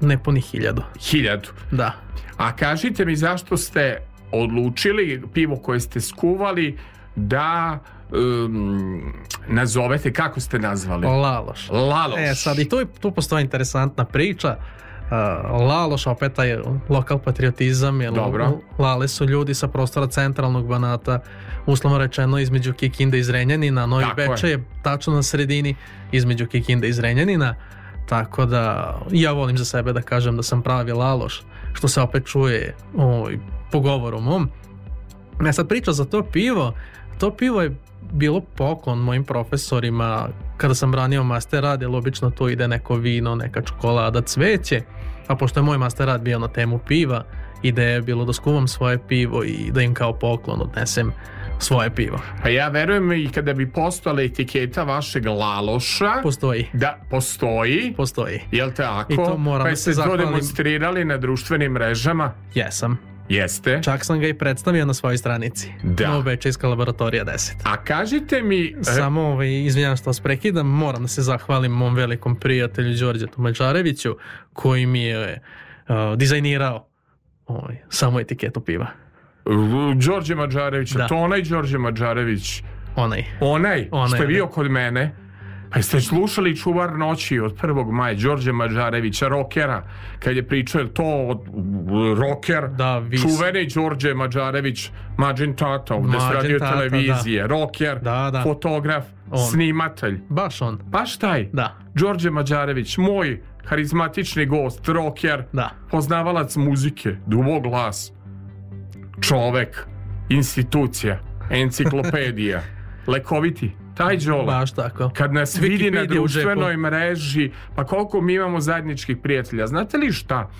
nepunih hiljadu. Hiljadu? Da. A kažite mi zašto ste odlučili pivo koje ste skuvali da um, nazovete, kako ste nazvali? Laloš. Laloš. E sad i tu, tu postoji interesantna priča. Uh, Laloš, opet taj lokal patriotizam, jer Dobro. Lale su ljudi sa prostora centralnog banata, uslovno rečeno između Kikinda i Zrenjanina, Novi Tako Beče je. je tačno na sredini između Kikinda i Zrenjanina, tako da ja volim za sebe da kažem da sam pravi Laloš, što se opet čuje ovaj, po mom. Ja e, sad pričao za to pivo, to pivo je bilo poklon mojim profesorima kada sam branio master rad, jer obično to ide neko vino, neka čokolada, cveće, a pošto je moj master rad bio na temu piva, ideja je bilo da skuvam svoje pivo i da im kao poklon odnesem svoje pivo. Pa ja verujem i kada bi postojala etiketa vašeg laloša. Postoji. Da, postoji. Postoji. Jel tako? I to moram pa da se zahvalim. Pa jeste to demonstrirali na društvenim mrežama? Jesam. Jeste. Čak sam ga i predstavio na svojoj stranici. Da. Novobečejska laboratorija 10. A kažite mi... Eh, samo, ovaj, izvinjam što vas prekidam, moram da se zahvalim mom velikom prijatelju Đorđe Tumađareviću, koji mi je uh, dizajnirao ovaj, samo etiketu piva. Đorđe Mađarević, da. to onaj Đorđe Mađarević. Onaj. Onaj, onaj što je bio kod mene Pa jeste slušali Čuvar noći od 1. maja, Đorđe Mađarevića, rokera, kad je pričao to od, roker, da, vis. čuveni Đorđe Mađarević, Mađin Tata, ovde se radio tata, televizije, da. roker, da, da. fotograf, on. snimatelj. Baš on. Baš taj. Da. Đorđe Mađarević, moj harizmatični gost, roker, da. poznavalac muzike, dubog glas, čovek, institucija, enciklopedija, lekoviti taj Đole, Baš tako. kad nas vidi na društvenoj mreži, pa koliko mi imamo zajedničkih prijatelja. Znate li šta?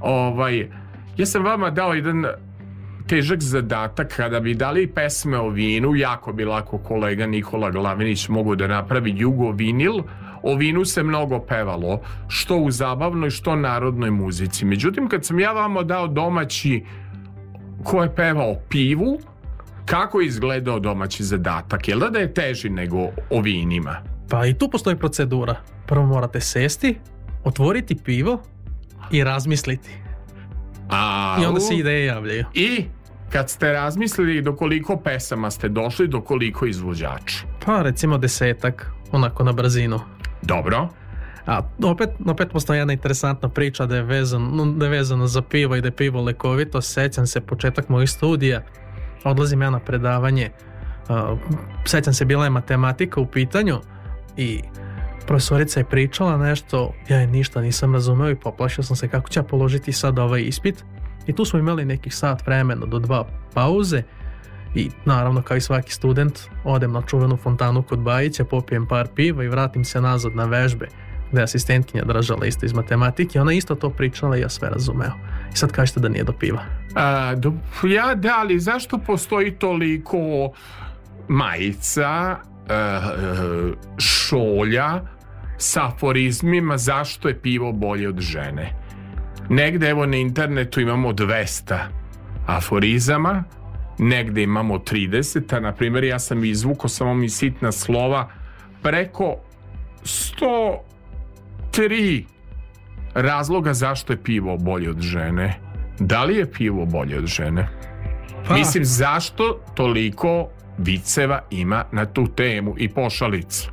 Ovaj, ja sam vama dao jedan težak zadatak kada bi dali pesme o vinu, jako bi lako kolega Nikola Glavinić mogu da napravi jugo vinil, o vinu se mnogo pevalo, što u zabavnoj, što narodnoj muzici. Međutim, kad sam ja vama dao domaći ko je pevao pivu, kako je izgledao domaći zadatak? Jel da da je teži nego o vinima? Pa i tu postoji procedura. Prvo morate sesti, otvoriti pivo i razmisliti. A, I onda se ideje javljaju. I kad ste razmislili do koliko pesama ste došli, do koliko izvođača? Pa recimo desetak, onako na brzinu. Dobro. A opet, opet postoji jedna interesantna priča da je, vezan, da je vezana za pivo i da je pivo lekovito. Sećam se početak mojih studija odlazim ja na predavanje, uh, sećam se bila je matematika u pitanju i profesorica je pričala nešto, ja je ništa nisam razumeo i poplašio sam se kako će položiti sad ovaj ispit. I tu smo imali nekih sat vremena do dva pauze i naravno kao i svaki student odem na čuvenu fontanu kod Bajića, popijem par piva i vratim se nazad na vežbe gde je asistentkinja držala isto iz matematike, ona isto to pričala i ja sve razumeo. I sad kažete da nije do piva. A, do, ja da, ali zašto postoji toliko majica, e, e, šolja sa aforizmima zašto je pivo bolje od žene? Negde evo na internetu imamo 200 aforizama, negde imamo 30, a na primjer ja sam izvukao samo mi sitna slova preko 103 razloga zašto je pivo bolje od žene. Da li je pivo bolje od žene? Pa. Mislim, zašto toliko viceva ima na tu temu i pošalica?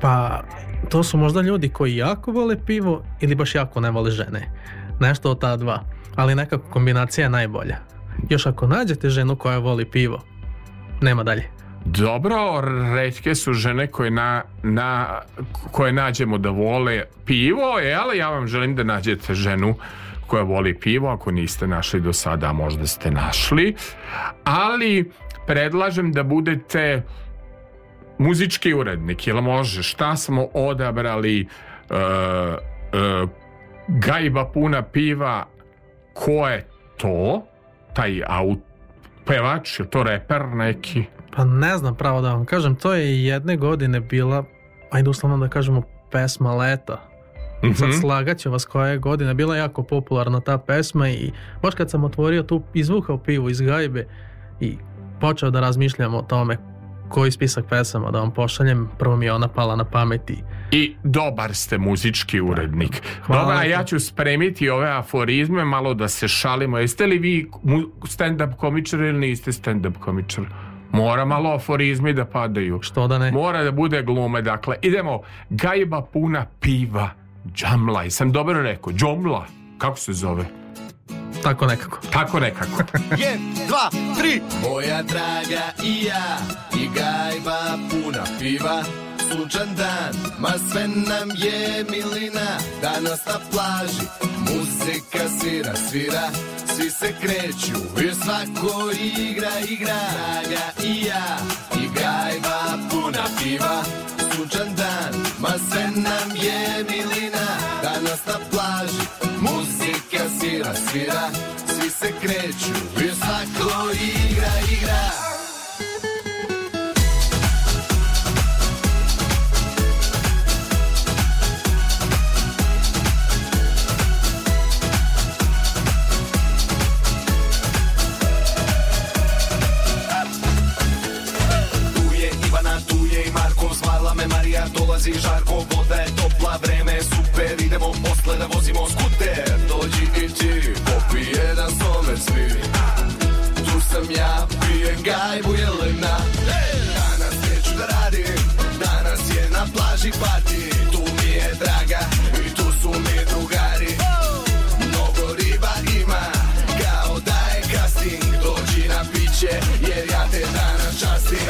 Pa, to su možda ljudi koji jako vole pivo ili baš jako ne vole žene. Nešto od ta dva. Ali nekako kombinacija je najbolja. Još ako nađete ženu koja voli pivo, nema dalje. Dobro, retke su žene koje, na, na, koje nađemo da vole pivo, je, ali ja vam želim da nađete ženu koja voli pivo, ako niste našli do sada, možda ste našli. Ali predlažem da budete muzički urednik, jel može? Šta smo odabrali? E, e, gajba puna piva, ko je to? Taj aut, pevač, je to reper neki? Pa ne znam pravo da vam kažem, to je jedne godine bila, ajde uslovno da kažemo, pesma leta Mm -hmm. Sad slagaće vas koja je godina. Bila je jako popularna ta pesma i baš kad sam otvorio tu, izvukao pivu iz gajbe i počeo da razmišljam o tome koji spisak pesama da vam pošaljem, prvo mi je ona pala na pameti. I dobar ste muzički urednik. Hvala Dobar, ja ću spremiti ove aforizme, malo da se šalimo. Jeste li vi stand-up komičar ili niste stand-up komičar? Mora malo aforizmi da padaju. Što da ne? Mora da bude glume, dakle. Idemo, gajba puna piva Džamla, sam dobro rekao, Džomla, kako se zove? Tako nekako. Tako nekako. Jed, dva, tri. Moja draga i ja, i gajba puna piva, sunčan dan, ma sve nam je milina, danas na plaži, muzika svira, svira, svi se kreću, i svako igra, igra, draga i ja, i gajba puna piva, tučan dan Ma sve nam je milina Danas na plaži Muzika svira, svira Svi se kreću Bio staklo igra, igra Baterija dolazi žarko, voda je topla, vreme je super Idemo posle da vozimo skuter Dođi i ti, popi jedan somer svi Tu sam ja, pijem gajbu jelena Danas neću da radim, danas je na plaži pati Tu mi je draga i tu su mi drugari Mnogo riba ima, kao da je casting Dođi na piće, jer ja te danas častim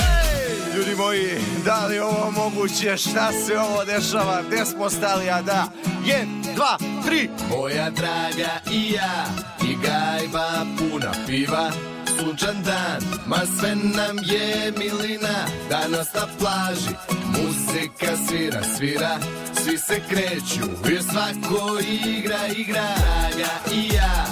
Ljudi moji, da li ovo moguće, šta se ovo dešava, gde smo stali, a da, je, dva, tri. Moja draga i ja, i gajba puna piva, sunčan dan, ma sve nam je milina, danas na plaži, muzika svira, svira, svi se kreću, jer svako igra, igra, draga i ja.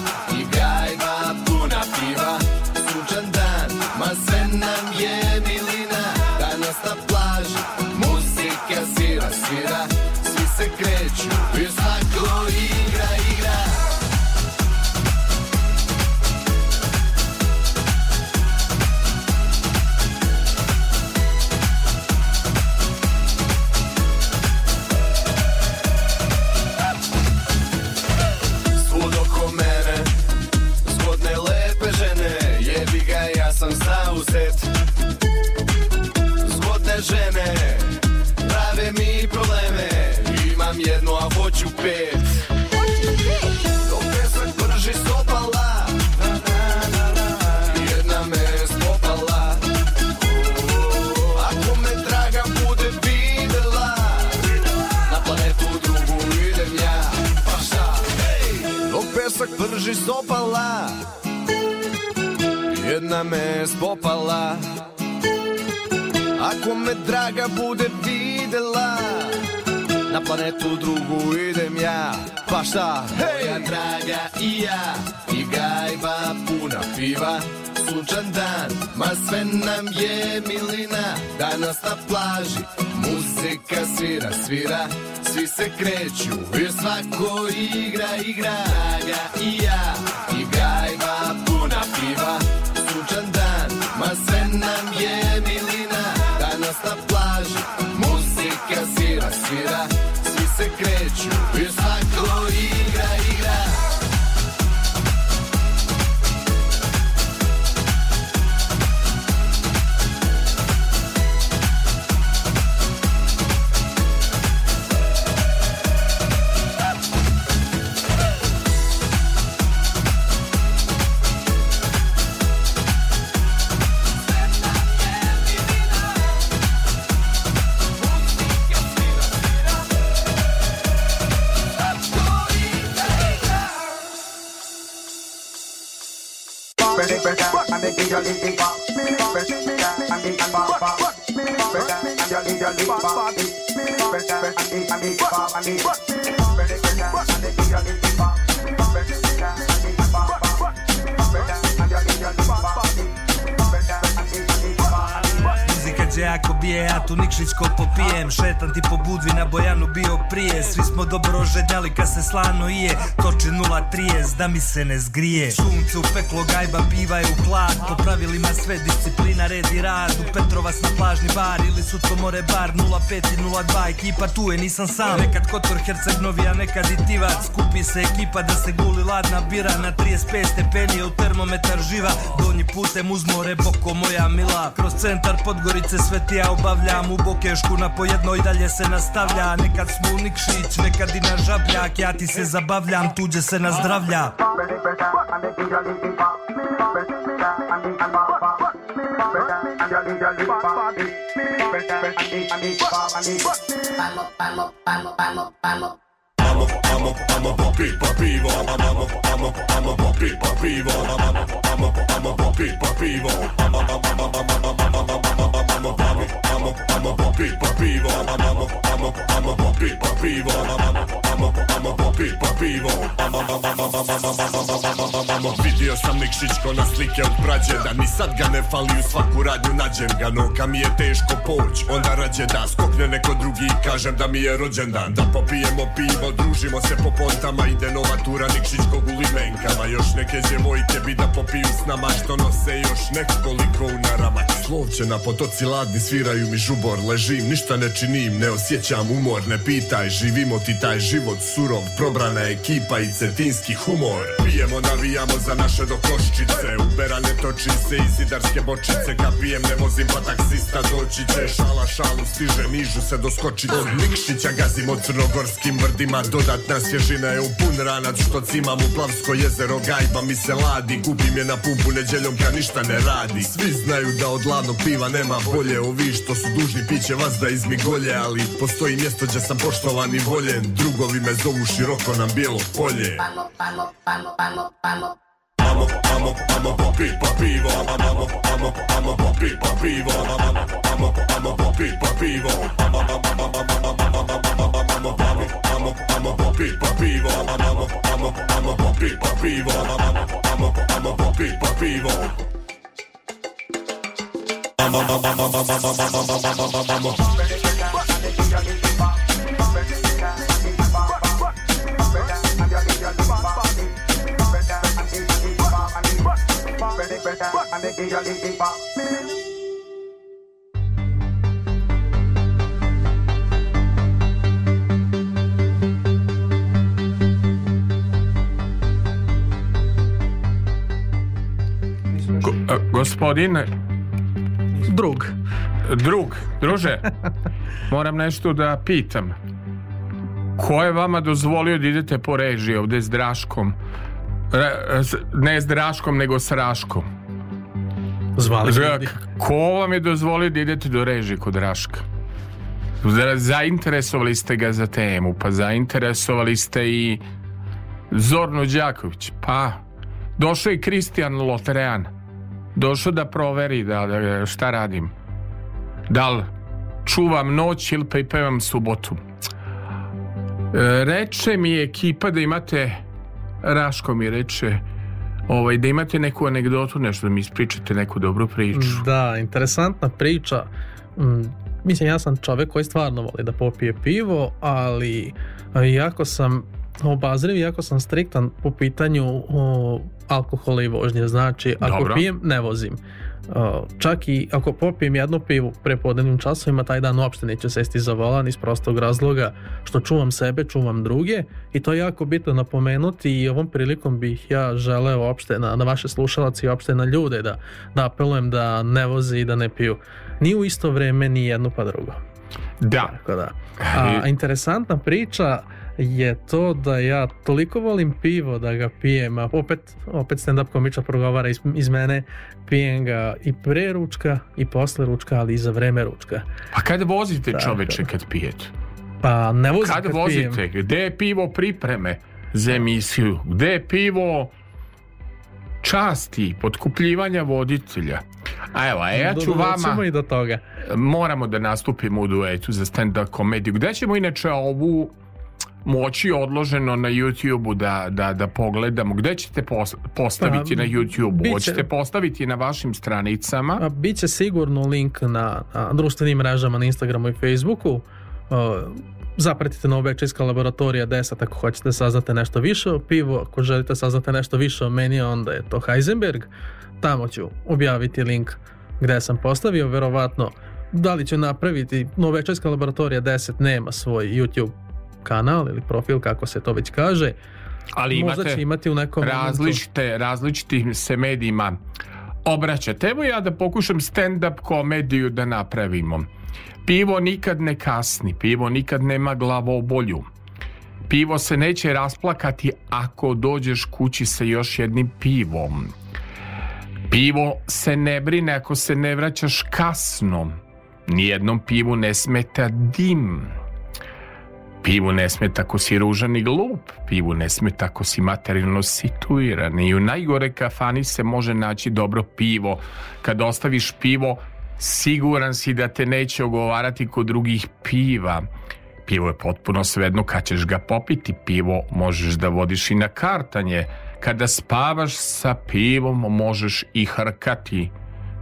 jedna me spopala Ako me draga bude videla Na planetu drugu idem ja Pa šta? Hey! Moja draga i ja I gajba puna piva Sunčan dan, ma sve nam je milina Danas na plaži muzika svira, svira Svi se kreću jer svako igra, igra Draga i ja i gajba puna piva sve nam je milina Danas na plaži muzika svira, svira Svi se kreću i svaki make me your lady pop. Me fresh, and me and pop Me fresh, and your lady lady pop. Me fresh, and and me pop and me. Fresh, and me your lady pop. Me fresh, and me and pop pop. Fresh, and your lady lady pop. nađe ako bije Ja tu nikšićko popijem Šetan ti po budvi na Bojanu bio prije Svi smo dobro ožednjali kad se slano ije Toči 0.30 da mi se ne zgrije Sunce u peklo gajba bivaju u hlad Po pravilima sve disciplina red i rad U Petrovac na plažni bar ili su to more bar 05 i 02 ekipa tu je nisam sam Nekad Kotor Herceg Novi a nekad i Tivac Skupi se ekipa da se guli ladna bira Na 35 stepeni je u termometar živa Donji putem uz more boko moja mila Kroz centar Podgorice svet ja obavljam U bokešku na pojednoj dalje se nastavlja Nekad smo unikšić, nekad i na žabljak Ja ti se zabavljam, tuđe se nazdravlja Amo, amo, amo, popi, popi, vola, amo, amo, amo, popi, popi, vola, amo, amo, amo, popi, popi, vola, amo, amo, amo, amo, I'm a puppy, puppy, I'm a I'm a I'm a papi papivo. I'm a I'm a I'm a papi papivo. I'm Vidio sam Nikšićko na slike od brađe da ni sad ga ne fali u svaku radnju nađem ga no ka mi je teško poć onda rađe da skokne neko drugi kažem da mi je rođendan da popijemo pivo družimo se po pontama ide nova tura Nikšićkog u limenkama još neke djevojke bi da popiju s nama što nose još nekoliko u narama slovče na potoci ladni sviraju mi žubor ležim ništa ne čini živim, ne osjećam umor Ne pitaj, živimo ti taj život surov Probrana ekipa i cetinski humor Pijemo, navijamo za naše do koščice Ubera ne toči se iz idarske bočice Kad pijem ne vozim pa taksista doći će Šala šalu stiže, nižu se doskočice Od Nikšića gazimo crnogorskim vrdima Dodatna svježina je u pun ranac Što cimam u Plavsko jezero Gajba mi se ladi, kupim je na pumpu Neđeljom kad ništa ne radi Svi znaju da od ladnog piva nema bolje Ovi što su dužni piće vas da izmigolje bolje Ali postoji mjesto gdje sam poštovan i voljen Drugovi me zovu široko na bijelo polje Palo, palo, palo, palo, palo Amo, amo, amo popit pa pivo Amo, amo, amo popit pa pivo Amo, amo popit pa pivo Amo, amo, amo popit pa pivo Amo, amo, amo popit pa pivo Amo, amo, amo popit pa pivo Uh, Gospodin Drug. Drug, druže, moram nešto da pitam. Ko je vama dozvolio da idete po režiji ovde s Draškom? Ne s Draškom, nego s Raškom. Zvali Drak, ko vam je dozvolio da idete do režije kod Raška? Zainteresovali ste ga za temu, pa zainteresovali ste i Zorno Đaković, pa došao je Kristijan Lotrean došao da proveri da, da, šta radim. Da li čuvam noć ili pripremam subotu. E, reče mi ekipa da imate, Raško mi reče, ovaj, da imate neku anegdotu, nešto da mi ispričate, neku dobru priču. Da, interesantna priča. Mm, mislim, ja sam čovek koji stvarno voli da popije pivo, ali jako sam obazriv, jako sam striktan po pitanju o, alkohola i vožnje. Znači, ako Dobro. pijem, ne vozim. Uh, čak i ako popijem jedno pivo prepodnevnim časovima, taj dan uopšte neću sesti za volan iz prostog razloga što čuvam sebe, čuvam druge i to je jako bitno napomenuti i ovom prilikom bih ja želeo uopšte na, na vaše slušalaci i uopšte na ljude da, da apelujem da ne voze i da ne piju. Ni u isto vreme, ni jedno pa drugo. Da. Tako da. A, interesantna priča je to da ja toliko volim pivo da ga pijem, a opet, opet stand-up komiča progovara iz, iz mene, pijem ga i pre ručka i posle ručka, ali i za vreme ručka. Pa kada vozite čoveče kad pijete? Pa ne vozim kad, kad vozite, pijem. gde je pivo pripreme za emisiju? Gde je pivo časti, podkupljivanja voditelja. A evo, a ja ću vama... i do toga. Moramo da nastupimo u duetu za stand-up komediju. Gde ćemo inače ovu moći odloženo na YouTube-u da, da, da pogledamo. Gde ćete postaviti pa, na YouTube-u? Hoćete postaviti na vašim stranicama? A, pa, biće sigurno link na, na društvenim mrežama na Instagramu i Facebooku. A, zapratite Nove Česka laboratorija 10 ako hoćete da saznate nešto više o pivu, ako želite saznate nešto više o meni, onda je to Heisenberg. Tamo ću objaviti link gde sam postavio, verovatno da li će napraviti Novečajska laboratorija 10 nema svoj YouTube kanal ili profil, kako se to već kaže. Ali Možda imate će imati u nekom različite, momentu. različitim se medijima obraćate. Evo ja da pokušam stand-up komediju da napravimo. Pivo nikad ne kasni, pivo nikad nema glavobolju. Pivo se neće rasplakati ako dođeš kući sa još jednim pivom. Pivo se ne brine ako se ne vraćaš kasno. Nijednom pivu ne smeta dim. Pivu ne sme tako si ružan i glup, pivu ne sme tako si materijalno situiran i u najgore kafani se može naći dobro pivo. Kad ostaviš pivo, siguran si da te neće ogovarati kod drugih piva. Pivo je potpuno svedno kad ćeš ga popiti, pivo možeš da vodiš i na kartanje. Kada spavaš sa pivom možeš i hrkati.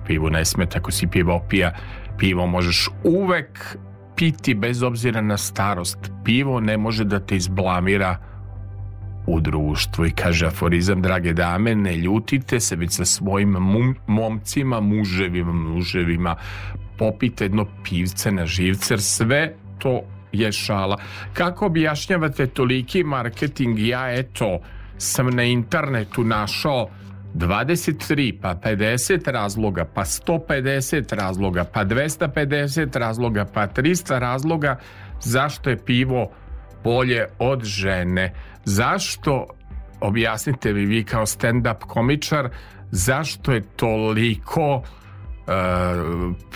Pivo ne sme tako si pivo opija. Pivo možeš uvek piti bez obzira na starost. Pivo ne može da te izblamira u društvu i kaže aforizam drage dame ne ljutite se već sa svojim mum, momcima muževima muževima popite jedno pivce na živcer sve to je šala kako objašnjavate toliki marketing ja eto sam na internetu našao 23, pa 50 razloga, pa 150 razloga, pa 250 razloga, pa 300 razloga zašto je pivo bolje od žene. Zašto, objasnite mi vi kao stand-up komičar, zašto je toliko e,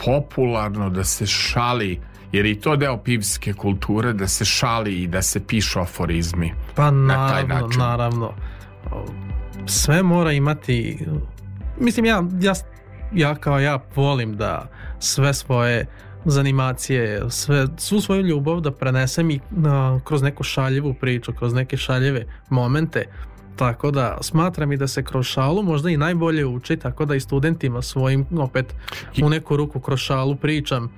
popularno da se šali jer i to deo pivske kulture da se šali i da se pišu aforizmi pa naravno, na taj način. naravno sve mora imati, mislim ja, ja, ja kao ja volim da sve svoje zanimacije, sve, svu svoju ljubav da prenesem i na, kroz neku šaljivu priču, kroz neke šaljive momente, tako da smatram i da se kroz šalu možda i najbolje uči, tako da i studentima svojim opet u neku ruku kroz šalu pričam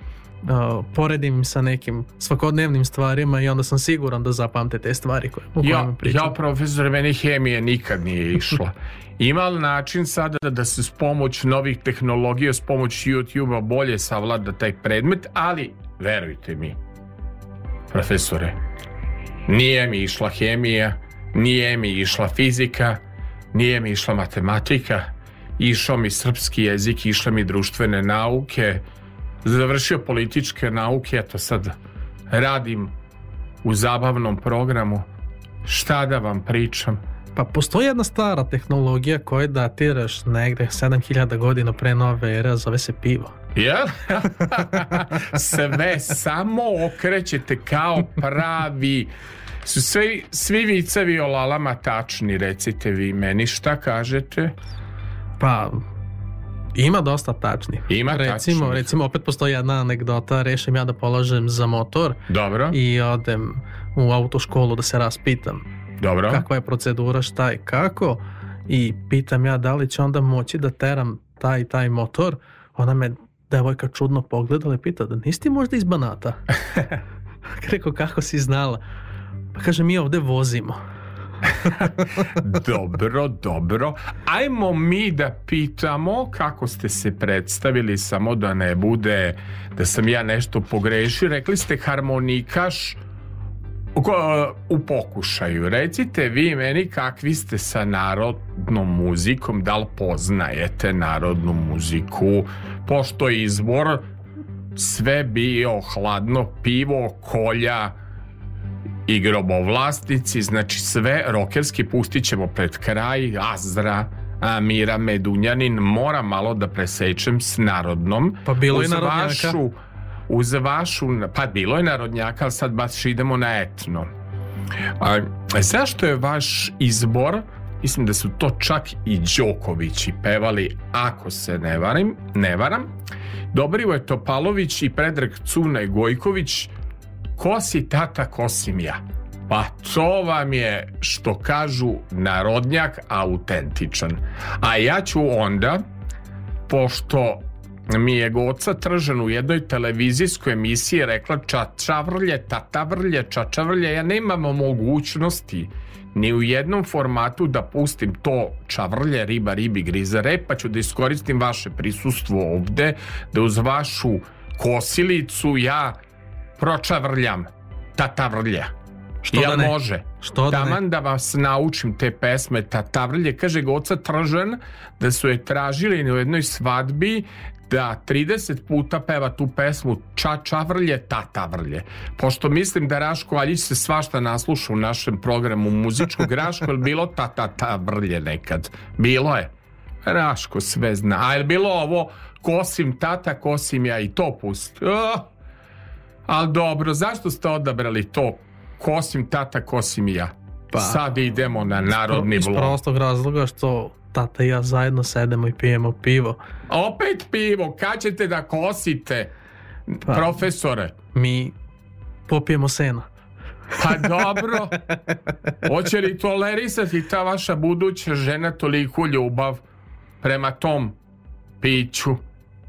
poredim sa nekim svakodnevnim stvarima i onda sam siguran da zapamte te stvari koje, o ja, pričam. Ja profesor, meni hemija nikad nije išla. Ima li način sada da, da, se s pomoć novih tehnologija, s pomoć YouTube-a bolje savlada taj predmet, ali verujte mi, profesore, nije mi išla hemija, nije mi išla fizika, nije mi išla matematika, išao mi srpski jezik, išle mi društvene nauke, završio političke nauke, eto sad radim u zabavnom programu, šta da vam pričam? Pa postoji jedna stara tehnologija koja datiraš da negde 7000 godina pre nove era, zove se pivo. Jel? Sve samo okrećete kao pravi su sve, svi vicevi o lalama tačni, recite vi meni šta kažete? Pa, Ima dosta tačnih. Ima recimo, tačnih. Recimo, opet postoji jedna anegdota, rešim ja da polažem za motor Dobro. i odem u autoškolu da se raspitam Dobro. kakva je procedura, šta je, kako i pitam ja da li će onda moći da teram taj taj motor. Ona me devojka čudno pogledala i pita da nisi ti možda iz Banata? Rekao kako si znala? Pa kaže mi ovde vozimo. dobro, dobro. Ajmo mi da pitamo kako ste se predstavili, samo da ne bude da sam ja nešto pogrešio. Rekli ste harmonikaš u pokušaju. Recite vi meni kakvi ste sa narodnom muzikom, da li poznajete narodnu muziku, pošto je izbor sve bio hladno pivo, kolja, i grobovlasnici, znači sve rokerski pustit ćemo pred kraj, Azra, Amira Medunjanin, mora malo da presečem s narodnom. Pa bilo je narodnjaka. Vašu, uz vašu, pa bilo je narodnjaka, ali sad baš idemo na etno. A, e, zašto je vaš izbor Mislim da su to čak i Đokovići pevali, ako se ne varim, Ne varam. Dobrivo je Topalović i Predrag Cunaj Gojković ko si tata, ko si ja. Pa to vam je, što kažu, narodnjak autentičan. A ja ću onda, pošto mi je goca tržan u jednoj televizijskoj emisiji rekla čačavrlje, tatavrlje, čačavrlje, ja nemam mogućnosti ni u jednom formatu da pustim to čavrlje, riba, ribi, griza, pa ću da iskoristim vaše prisustvo ovde, da uz vašu kosilicu ja pročavrljam, tatavrlja. Što Jel da ne? može? Što da Taman ne? da vas naučim te pesme tata vrlje. kaže Goca Tržan da su je tražili u jednoj svadbi da 30 puta peva tu pesmu Ča čavrlje, tata vrlje. Pošto mislim da Raško Aljić se svašta nasluša u našem programu muzičkog Raško, je bilo tata ta vrlje nekad? Bilo je. Raško sve zna. A je bilo ovo kosim tata, kosim ja i to pusti. Oh! Ali dobro, zašto ste odabrali to kosim tata, kosim i ja? Pa, Sad idemo na narodni blok. Iz prostog razloga što tata i ja zajedno sedemo i pijemo pivo. Opet pivo, kad ćete da kosite, pa, profesore? Mi popijemo sena. Pa dobro, hoće li tolerisati ta vaša buduća žena toliku ljubav prema tom piću?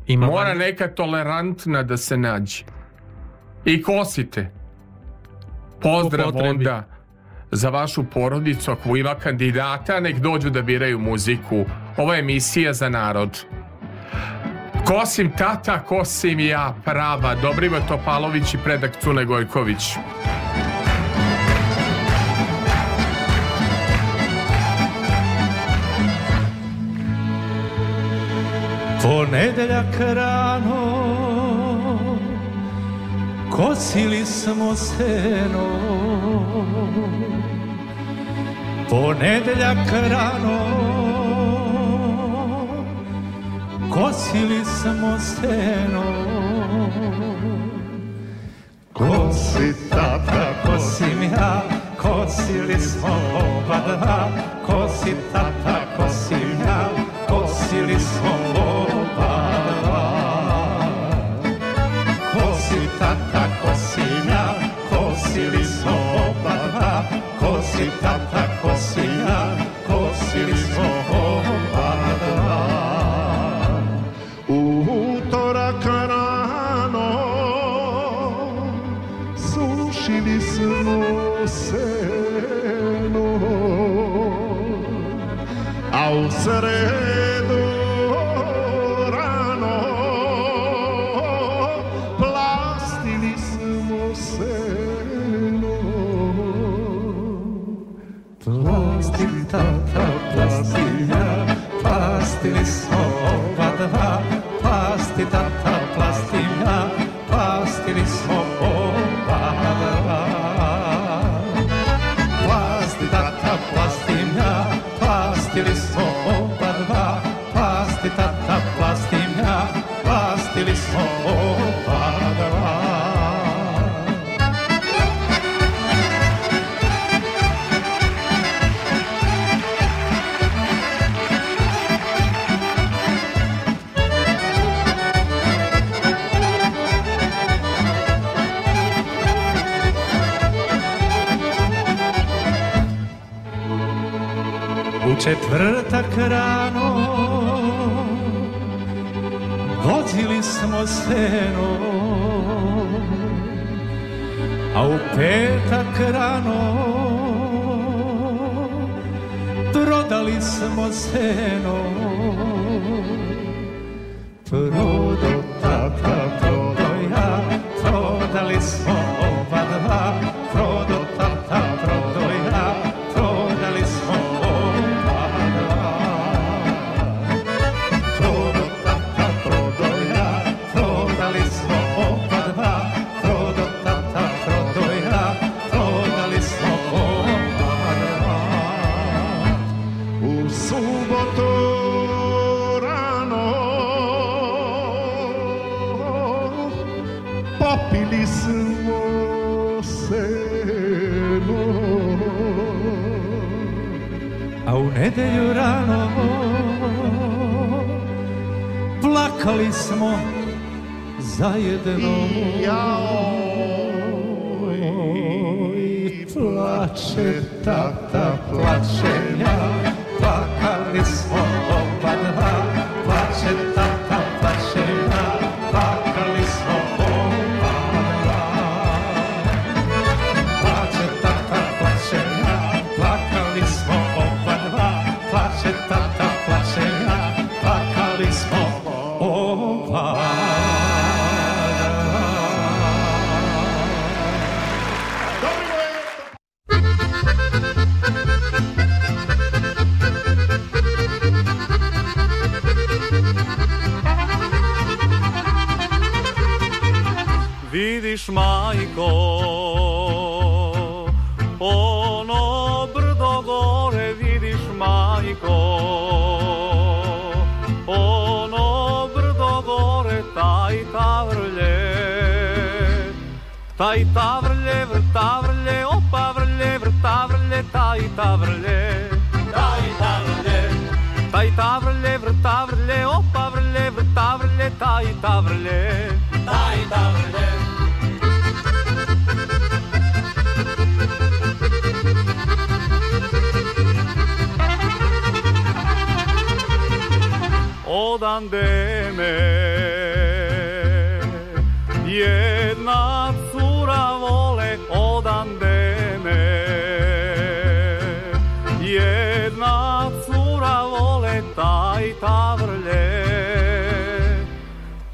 Ima Mora neka tolerantna da se nađe i kosite. Pozdrav onda za vašu porodicu ako ima kandidata nek dođu da biraju muziku. Ova je emisija za narod. Kosim tata, kosim ja, prava, Dobrivo Topalović i predak Cune Gojković. Ponedeljak rano Kosili smo seno Ponedeljak rano Kosili smo seno Kosi tata, kosim ja Kosili smo oba dva Kosi tata, kosim ja Kosili smo oba tip-top krano Vozili smo seno A u petak rano Prodali smo seno Sí vrle, tajta tavrle, tajta tavrle, vrtavrle, vrle, opa vrle, vrta vrle, tajta vrle, tajta Odan deme, yeah.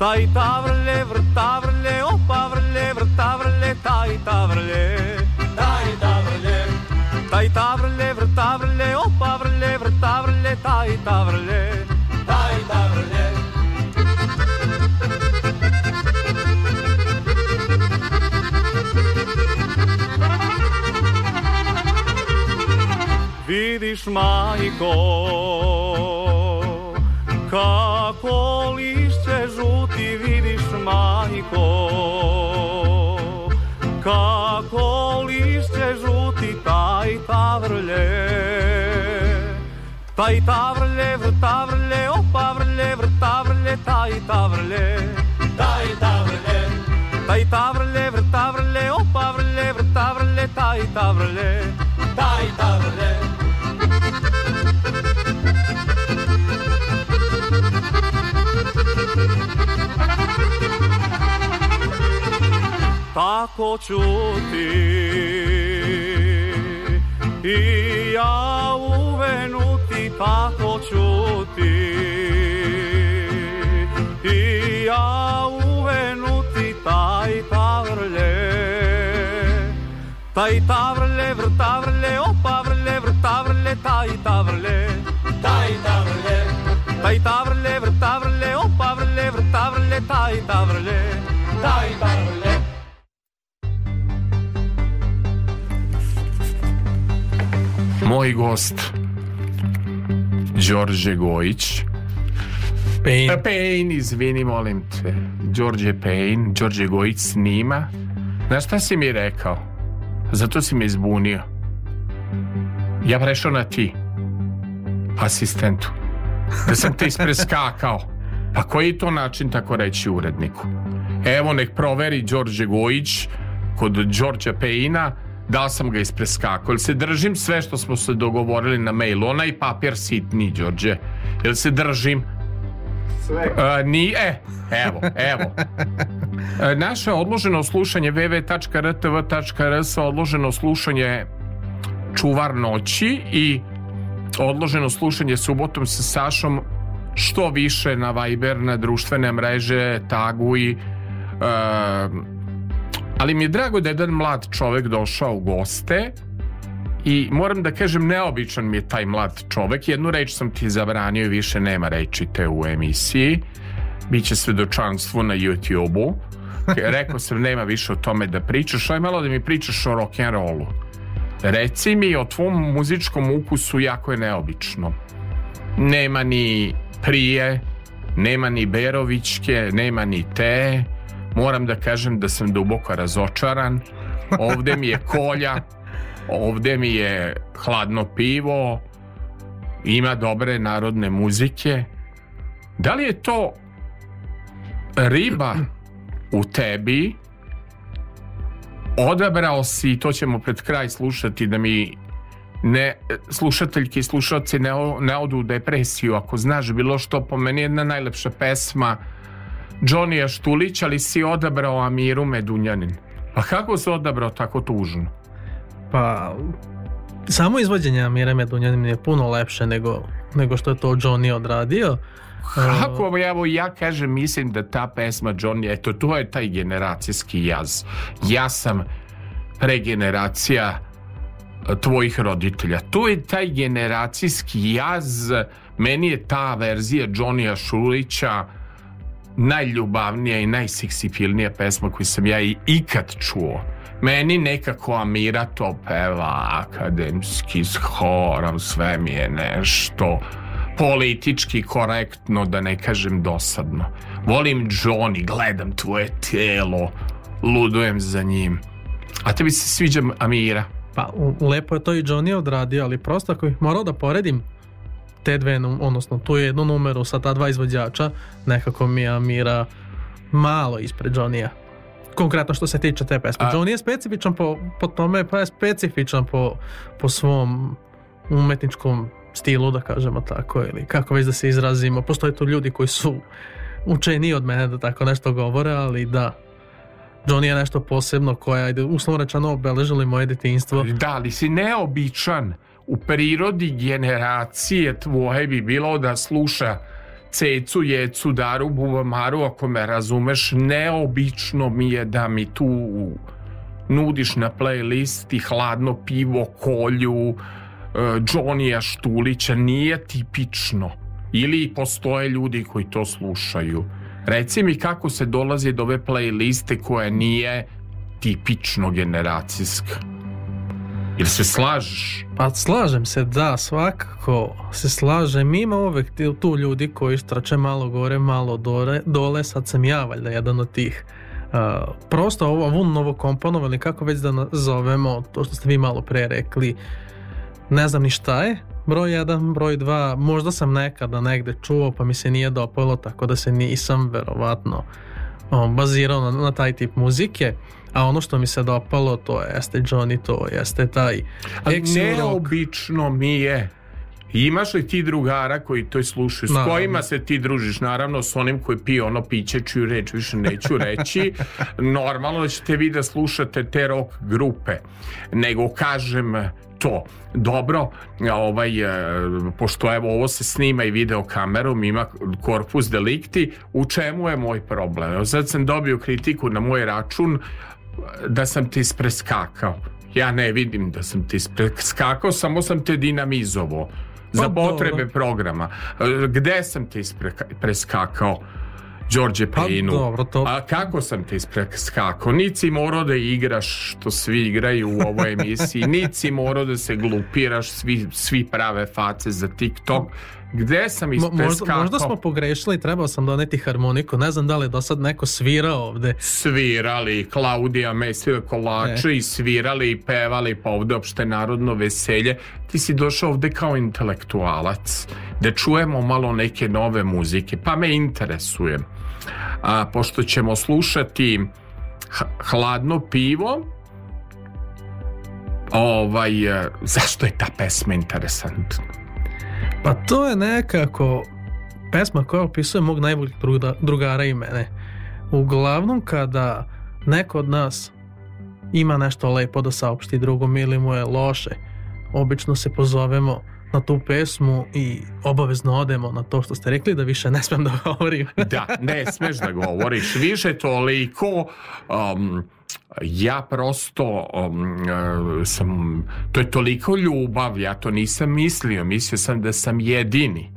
Taj tavrle, vrtavrle, opavrle, vrtavrle, taj tavrle. Taj tavrle. Taj tavrle, vrtavrle, opavrle, vrtavrle, taj tavrle. Taj tavrle. Vidiš, majko, majko Kako lišće žuti taj tavrlje Taj tavrlje, vrtavrlje, opavrlje, vrtavrlje, taj tavrlje Taj tavrlje Taj tavrlje, vrtavrlje, opavrlje, vrtavrlje, taj tavrlje Taj tavrlje tako čuti i ja uvenuti tako čuti i ja uvenuti taj tavrle taj tavrle vrtavrle opavrle vrtavrle taj tavrle taj tavrle taj tavrle vrtavrle opavrle vrtavrle taj tavrle taj tavrle moj gost Đorđe Gojić Pain. Pa Pain, izvini, molim te. Đorđe Pain, Đorđe Gojić snima. Znaš šta si mi rekao? Zato si me izbunio. Ja prešao na ti. Asistentu. Da sam te ispreskakao. Pa koji je to način tako reći uredniku? Evo nek proveri Đorđe Gojić kod Đorđa Pejina da sam ga ispreskakao. Jel se držim sve što smo se dogovorili na mailu, Ona i papir sitni, Đorđe. Jel se držim? Sve. E, ni, e, evo, evo. E, naše odloženo slušanje www.rtv.rs odloženo slušanje čuvar noći i odloženo slušanje subotom sa Sašom što više na Viber, na društvene mreže, tagu i e, ali mi je drago da je jedan mlad čovek došao u goste i moram da kažem neobičan mi je taj mlad čovek, jednu reč sam ti zabranio i više nema reči te u emisiji, biće svedočanstvo na YouTube-u, rekao sam nema više o tome da pričaš, aj malo da mi pričaš o rock'n'rollu. Reci mi o tvom muzičkom ukusu jako je neobično. Nema ni prije, nema ni Berovićke, nema ni te, Moram da kažem da sam duboko razočaran. Ovde mi je kolja, ovde mi je hladno pivo, ima dobre narodne muzike. Da li je to riba u tebi? Odabrao si, to ćemo pred kraj slušati da mi ne, slušateljke i slušalci ne, ne odu u depresiju ako znaš bilo što po meni jedna najlepša pesma Džonija Štulić, ali si odabrao Amiru Medunjanin. Pa kako si odabrao tako tužno? Pa, samo izvođenje Amira Medunjanin je puno lepše nego, nego što je to Johnny odradio. Kako, evo ja kažem, mislim da ta pesma Johnny, eto to je taj generacijski jaz. Ja sam pregeneracija e, tvojih roditelja. To je taj generacijski jaz, meni je ta verzija Johnnyja Šulića najljubavnija i najseksifilnija pesma koju sam ja i ikad čuo. Meni nekako Amira to peva akademski, s horom, sve mi je nešto politički korektno, da ne kažem dosadno. Volim Johnny, gledam tvoje telo, ludujem za njim. A tebi se sviđa Amira? Pa, lepo je to i Johnny odradio, ali prosto ako bih morao da poredim te dve, odnosno tu jedno numeru sa ta dva izvođača, nekako mi je Amira malo ispred Johnny'a. Konkretno što se tiče te pesme. A... Johnny je specifičan po, po tome, pa je specifičan po, po svom umetničkom stilu, da kažemo tako, ili kako već da se izrazimo. Postoje tu ljudi koji su učeni od mene da tako nešto govore, ali da, Johnny je nešto posebno koja, ajde, uslovno rečeno, obeležili moje detinjstvo. Da, ali si neobičan u prirodi generacije tvoje bi bilo da sluša cecu, jecu, daru, buvamaru, ako me razumeš, neobično mi je da mi tu nudiš na playlisti hladno pivo, kolju, e, Johnnyja Štulića, nije tipično. Ili postoje ljudi koji to slušaju. Reci mi kako se dolazi do ove playliste koja nije tipično generacijska. Ili se slažeš? Pa slažem se, da, svakako se slažem. Ima uvek tu ljudi koji strače malo gore, malo dole. dole. Sad sam ja valjda jedan od tih. Uh, prosto ovo, ovu novo komponovu kako već da nazovemo, to što ste vi malo pre rekli, ne znam ni šta je, broj 1, broj 2, možda sam nekada negde čuo pa mi se nije dopalo, tako da se nisam verovatno um, bazirao na, na taj tip muzike. Uh, a ono što mi se dopalo to jeste Johnny, to jeste taj Ali neobično mi je Imaš li ti drugara koji to slušaju? S naravno. kojima se ti družiš? Naravno, s onim koji pije ono piće čiju reč više neću reći. Normalno da ćete vi da slušate te rock grupe. Nego kažem to. Dobro, ovaj, e, pošto evo ovo se snima i video kamerom, ima korpus delikti, u čemu je moj problem? Sad sam dobio kritiku na moj račun da sam te ispreskakao. Ja ne vidim da sam te ispreskakao, samo sam te dinamizovao za pa, potrebe dobro. programa. E, gde sam te ispreskakao? Đorđe Pejinu. Pa, dobro, to... A kako sam te ispreskakao? Nici morao da igraš što svi igraju u ovoj emisiji. Nici morao da se glupiraš, svi, svi prave face za TikTok. Gde sam ispeskakao? Možda, možda smo pogrešili, trebao sam doneti harmoniku. Ne znam da li je do sad neko svirao ovde. Svirali, Klaudija me mesila kolače e. i svirali i pevali pa ovde opšte narodno veselje. Ti si došao ovde kao intelektualac, da čujemo malo neke nove muzike, pa me interesuje. A, pošto ćemo slušati hladno pivo, ovaj, e, zašto je ta pesma interesantna? Pa to je nekako pesma koja opisuje mog najboljeg druga, drugara i mene. Uglavnom kada neko od nas ima nešto lepo da saopšti drugom ili mu je loše, obično se pozovemo na tu pesmu i obavezno odemo na to što ste rekli da više ne smem da govorim. da, ne smeš da govoriš više toliko um, ja prosto um, uh, sam, to je toliko ljubav, ja to nisam mislio, mislio sam da sam jedini,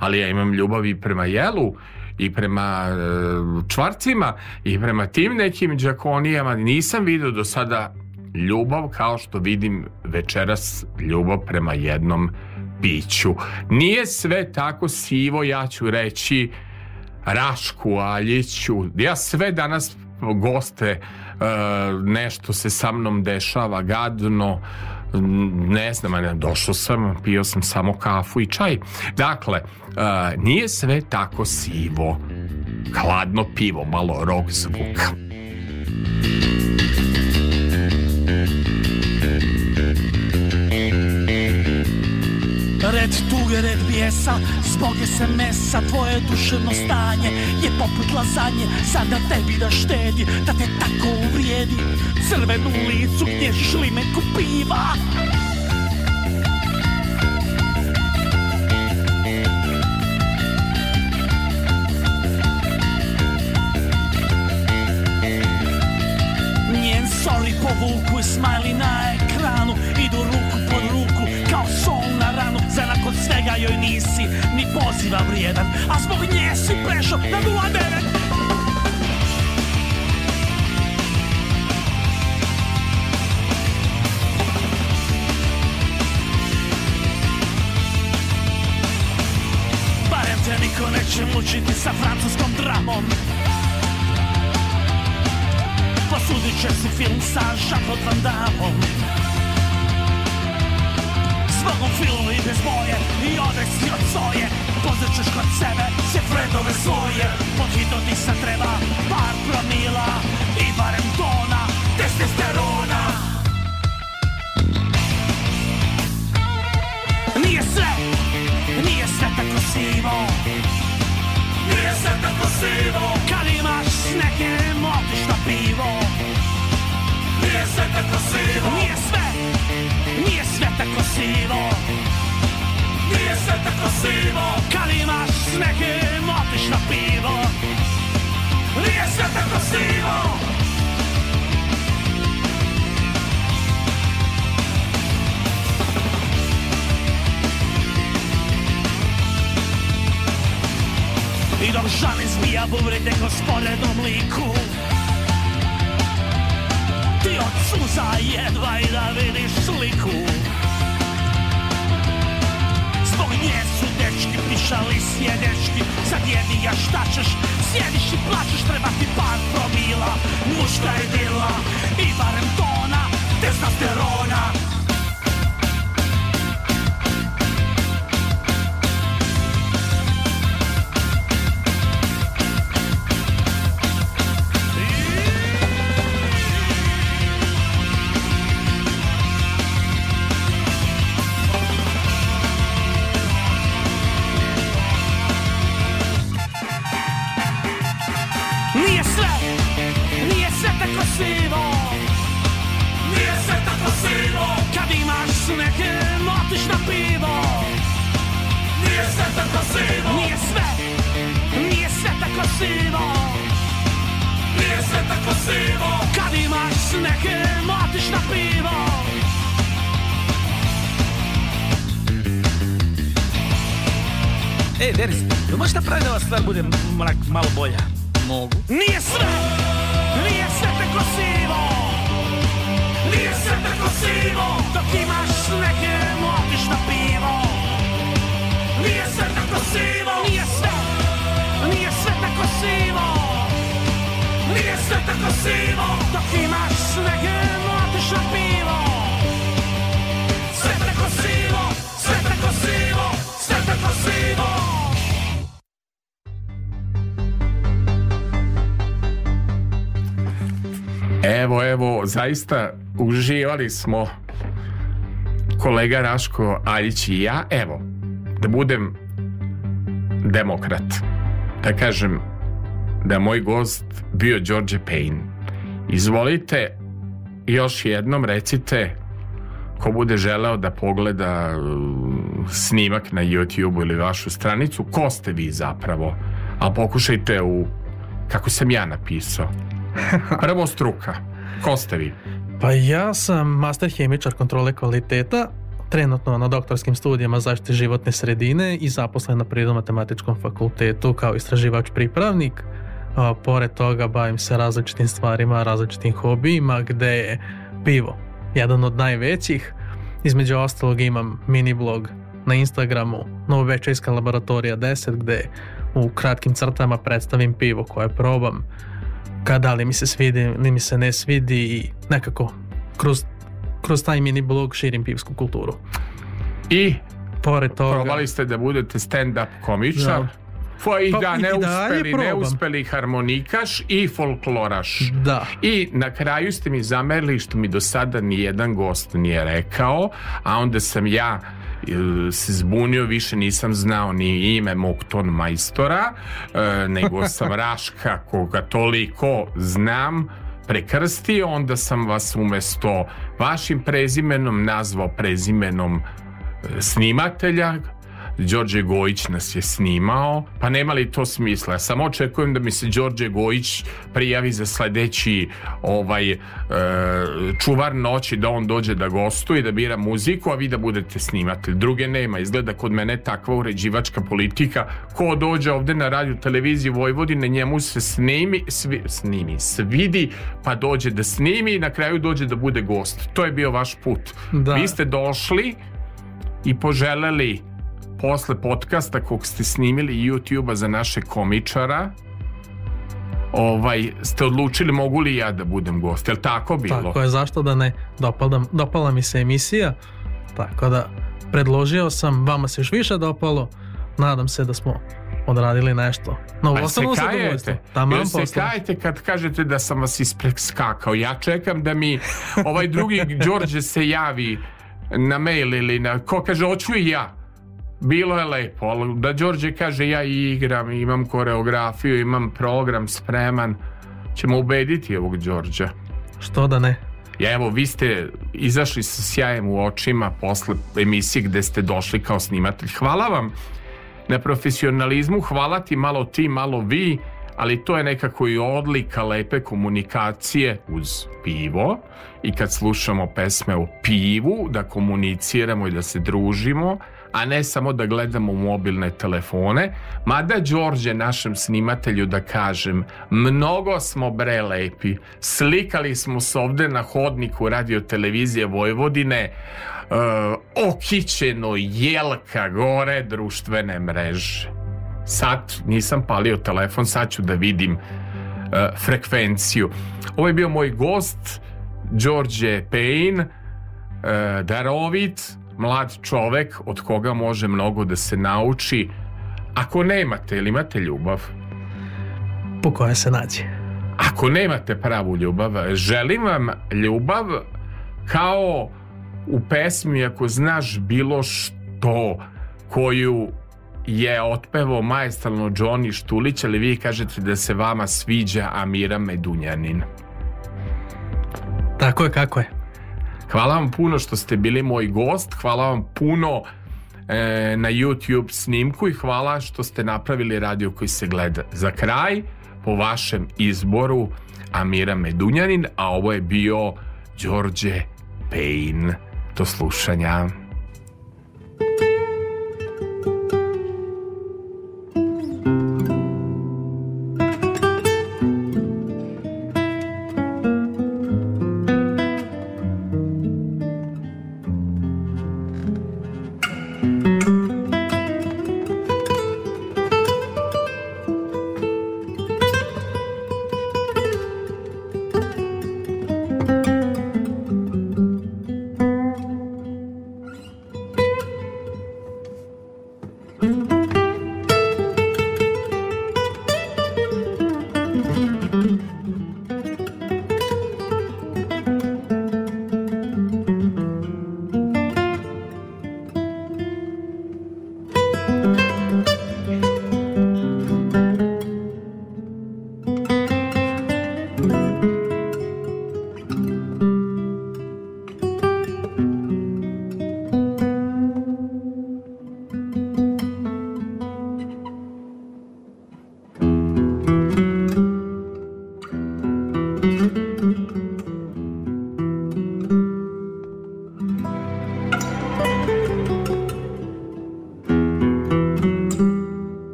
ali ja imam ljubav i prema jelu i prema uh, čvarcima i prema tim nekim džakonijama, nisam video do sada ljubav kao što vidim večeras ljubav prema jednom piću. Nije sve tako sivo, ja ću reći Rašku, Aljiću, ja sve danas goste E, nešto se sa mnom dešava gadno, ne znam, ne, došao sam, pio sam samo kafu i čaj. Dakle, e, nije sve tako sivo. Hladno pivo, malo rock zvuka. Red tuge, red bijesa, zbog se mesa Tvoje duševno stanje je poput lazanje Sada tebi da štedi, da te tako uvrijedi Crvenu licu gdje šlimeku piva Njen soli povuku i smajli na ekran ja joj nisi ni poziva vrijedan, a zbog nje si prešao na 09. niko neće mučiti sa francuskom dramom Posudit će si film sa Jean-Claude Van Damme svakom filmu ideš moje I odeš si od svoje Poznaćeš kod sebe sve fredove svoje Pod hitno ti sad treba par promila I barem tona testosterona sve tako sivo Kad imaš s nekim otiš na pivo Nije sve tako sivo I dok žan izbija buvrite ko sporednom liku Ti od suza jedva i da vidiš sliku dečki, pišali si je dečki, sad jedi ja šta ćeš, sjediš i plačeš, treba ti par promila, muška je bila i barem tona testosterona, E, Denis, da možeš napraviti da ova stvar bude malo bolja? Mogu. Nije sve! Nije sve tako sivo! Nije sve tako sivo! Dok imaš neke motiš na pivo! Nije sve tako sivo! Nije sve! Nije sve tako sivo! Nije sve tako sivo! Dok imaš neke motiš na pivo! evo, zaista uživali smo kolega Raško Aljić i ja, evo, da budem demokrat. Da kažem da moj gost bio Đorđe Payne. Izvolite, još jednom recite ko bude želeo da pogleda uh, snimak na YouTube ili vašu stranicu, ko ste vi zapravo? A pokušajte u, kako sam ja napisao, prvo struka, Ko ste vi? Pa ja sam master hemičar kontrole kvaliteta, trenutno na doktorskim studijama zaštite životne sredine i zaposlen na Prirodno-matematičkom fakultetu kao istraživač pripravnik. A, pored toga bavim se različitim stvarima, različitim hobijima gde je pivo jedan od najvećih. Između ostalog imam mini blog na Instagramu Novovečerska laboratorija 10 gde u kratkim crtama predstavim pivo koje probam kada li mi se svidi ili mi se ne svidi i nekako kroz, kroz taj mini blog širim pivsku kulturu. I Pored toga, probali ste da budete stand-up komičar. Da pa i pa, da i neuspeli, neuspeli harmonikaš i folkloraš. Da. I na kraju ste mi zamerili što mi do sada ni jedan gost nije rekao, a onda sam ja e, se zbunio, više nisam znao ni ime mog ton majstora, e, nego sam Raška koga toliko znam prekrstio, onda sam vas umesto vašim prezimenom nazvao prezimenom e, snimatelja Đorđe Gojić nas je snimao, pa nema li to smisla? samo očekujem da mi se Đorđe Gojić prijavi za sledeći ovaj e, čuvar noći da on dođe da gostuje, da bira muziku, a vi da budete snimatelj. Druge nema, izgleda kod mene takva uređivačka politika. Ko dođe ovde na radio televiziji Vojvodine, njemu se snimi, svi, snimi, svidi, pa dođe da snimi i na kraju dođe da bude gost. To je bio vaš put. Da. Vi ste došli i poželeli posle podcasta kog ste snimili YouTube-a za naše komičara, ovaj, ste odlučili mogu li ja da budem gost, je li tako bilo? Tako je, zašto da ne, Dopadam, dopala mi se emisija, tako da predložio sam, vama se još više dopalo, nadam se da smo odradili nešto. No, Ali se kajete? Ili se kajete kad kažete da sam vas skakao. Ja čekam da mi ovaj drugi Đorđe se javi na mail ili na... Ko kaže, oću i ja bilo je lepo, da Đorđe kaže ja igram, imam koreografiju, imam program spreman, ćemo ubediti ovog Đorđa. Što da ne? Ja evo, vi ste izašli sa sjajem u očima posle emisije gde ste došli kao snimatelj. Hvala vam na profesionalizmu, hvala ti malo ti, malo vi, ali to je nekako i odlika lepe komunikacije uz pivo i kad slušamo pesme o pivu, da komuniciramo i da se družimo, a ne samo da gledamo mobilne telefone. Mada Đorđe, našem snimatelju, da kažem, mnogo smo bre lepi, Slikali smo se ovde na hodniku radio televizije Vojvodine, uh, eh, okićeno jelka gore društvene mreže. Sad nisam palio telefon, sad ću da vidim uh, frekvenciju. Ovo je bio moj gost, Đorđe Pejn, uh, eh, darovit, mlad čovek od koga može mnogo da se nauči. Ako nemate, ili imate ljubav? Po koja se nađe. Ako nemate pravu ljubav, želim vam ljubav kao u pesmi Ako znaš bilo što koju je otpevao majestralno Johnny Štulić, ali vi kažete da se vama sviđa Amira Medunjanin. Tako je, kako je. Hvala vam puno što ste bili moj gost, hvala vam puno e, na YouTube snimku i hvala što ste napravili radio koji se gleda. Za kraj, po vašem izboru, Amira Medunjanin, a ovo je bio Đorđe Pejn. Do slušanja.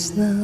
ясна.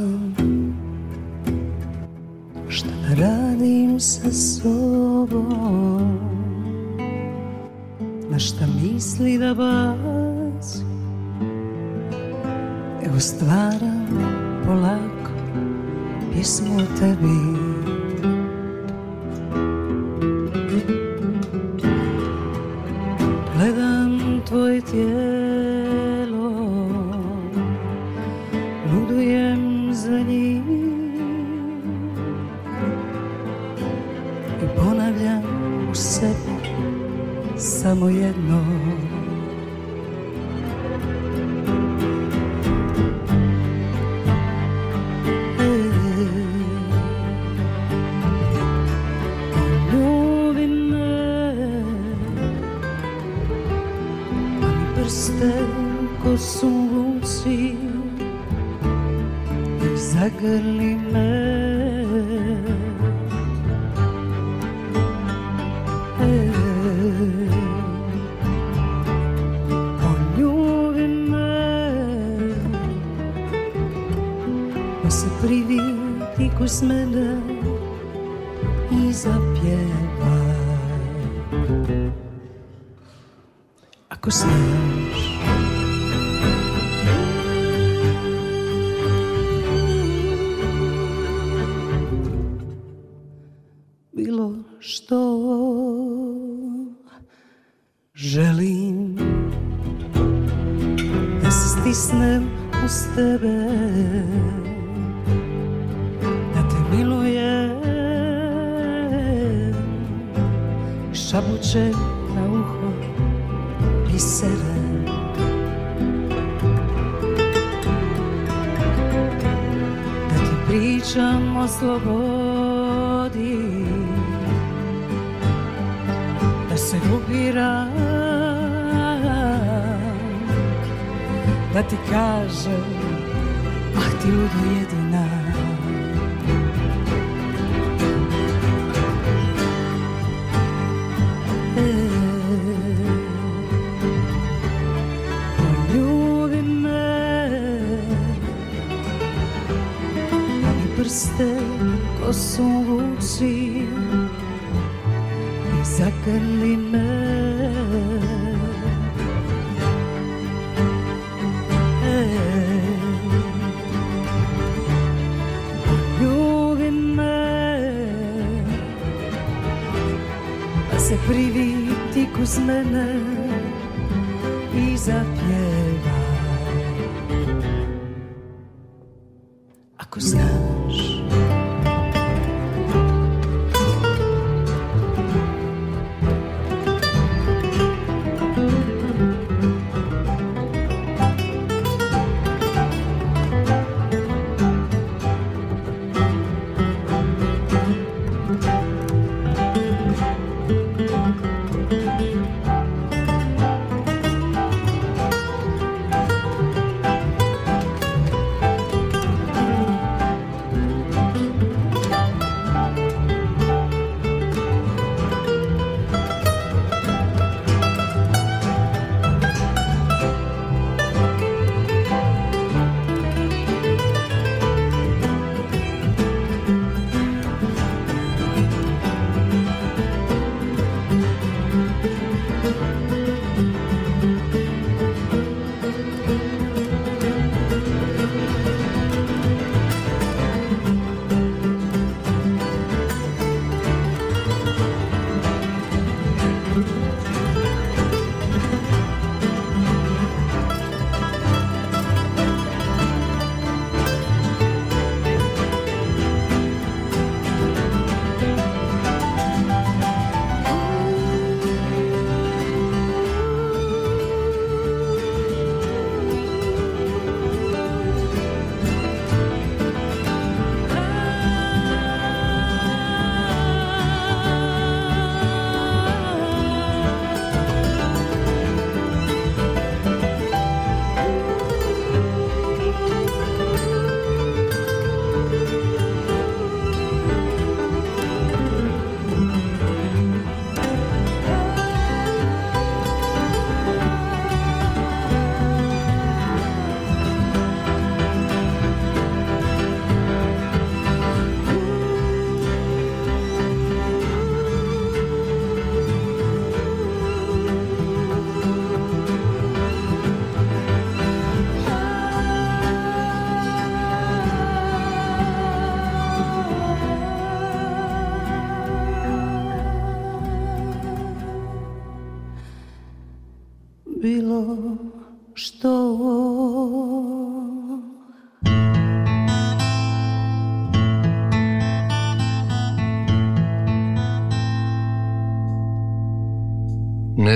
son routier, les accolent les mers. Se priviti kus mene iza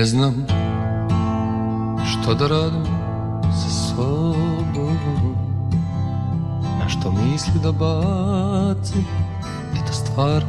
znam što da radim sa sobom Na što misli da bacim Eto stvar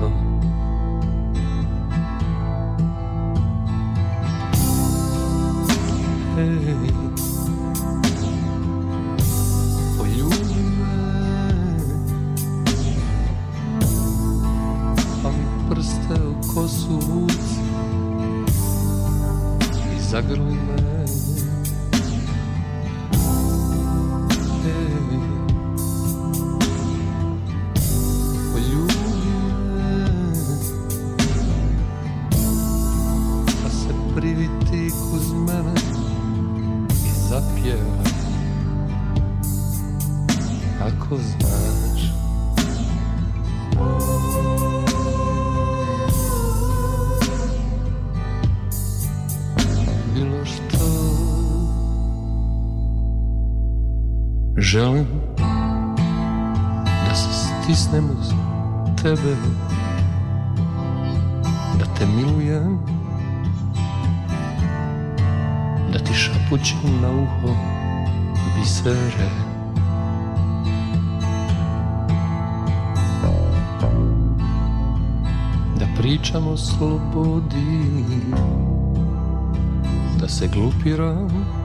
home. se glupiram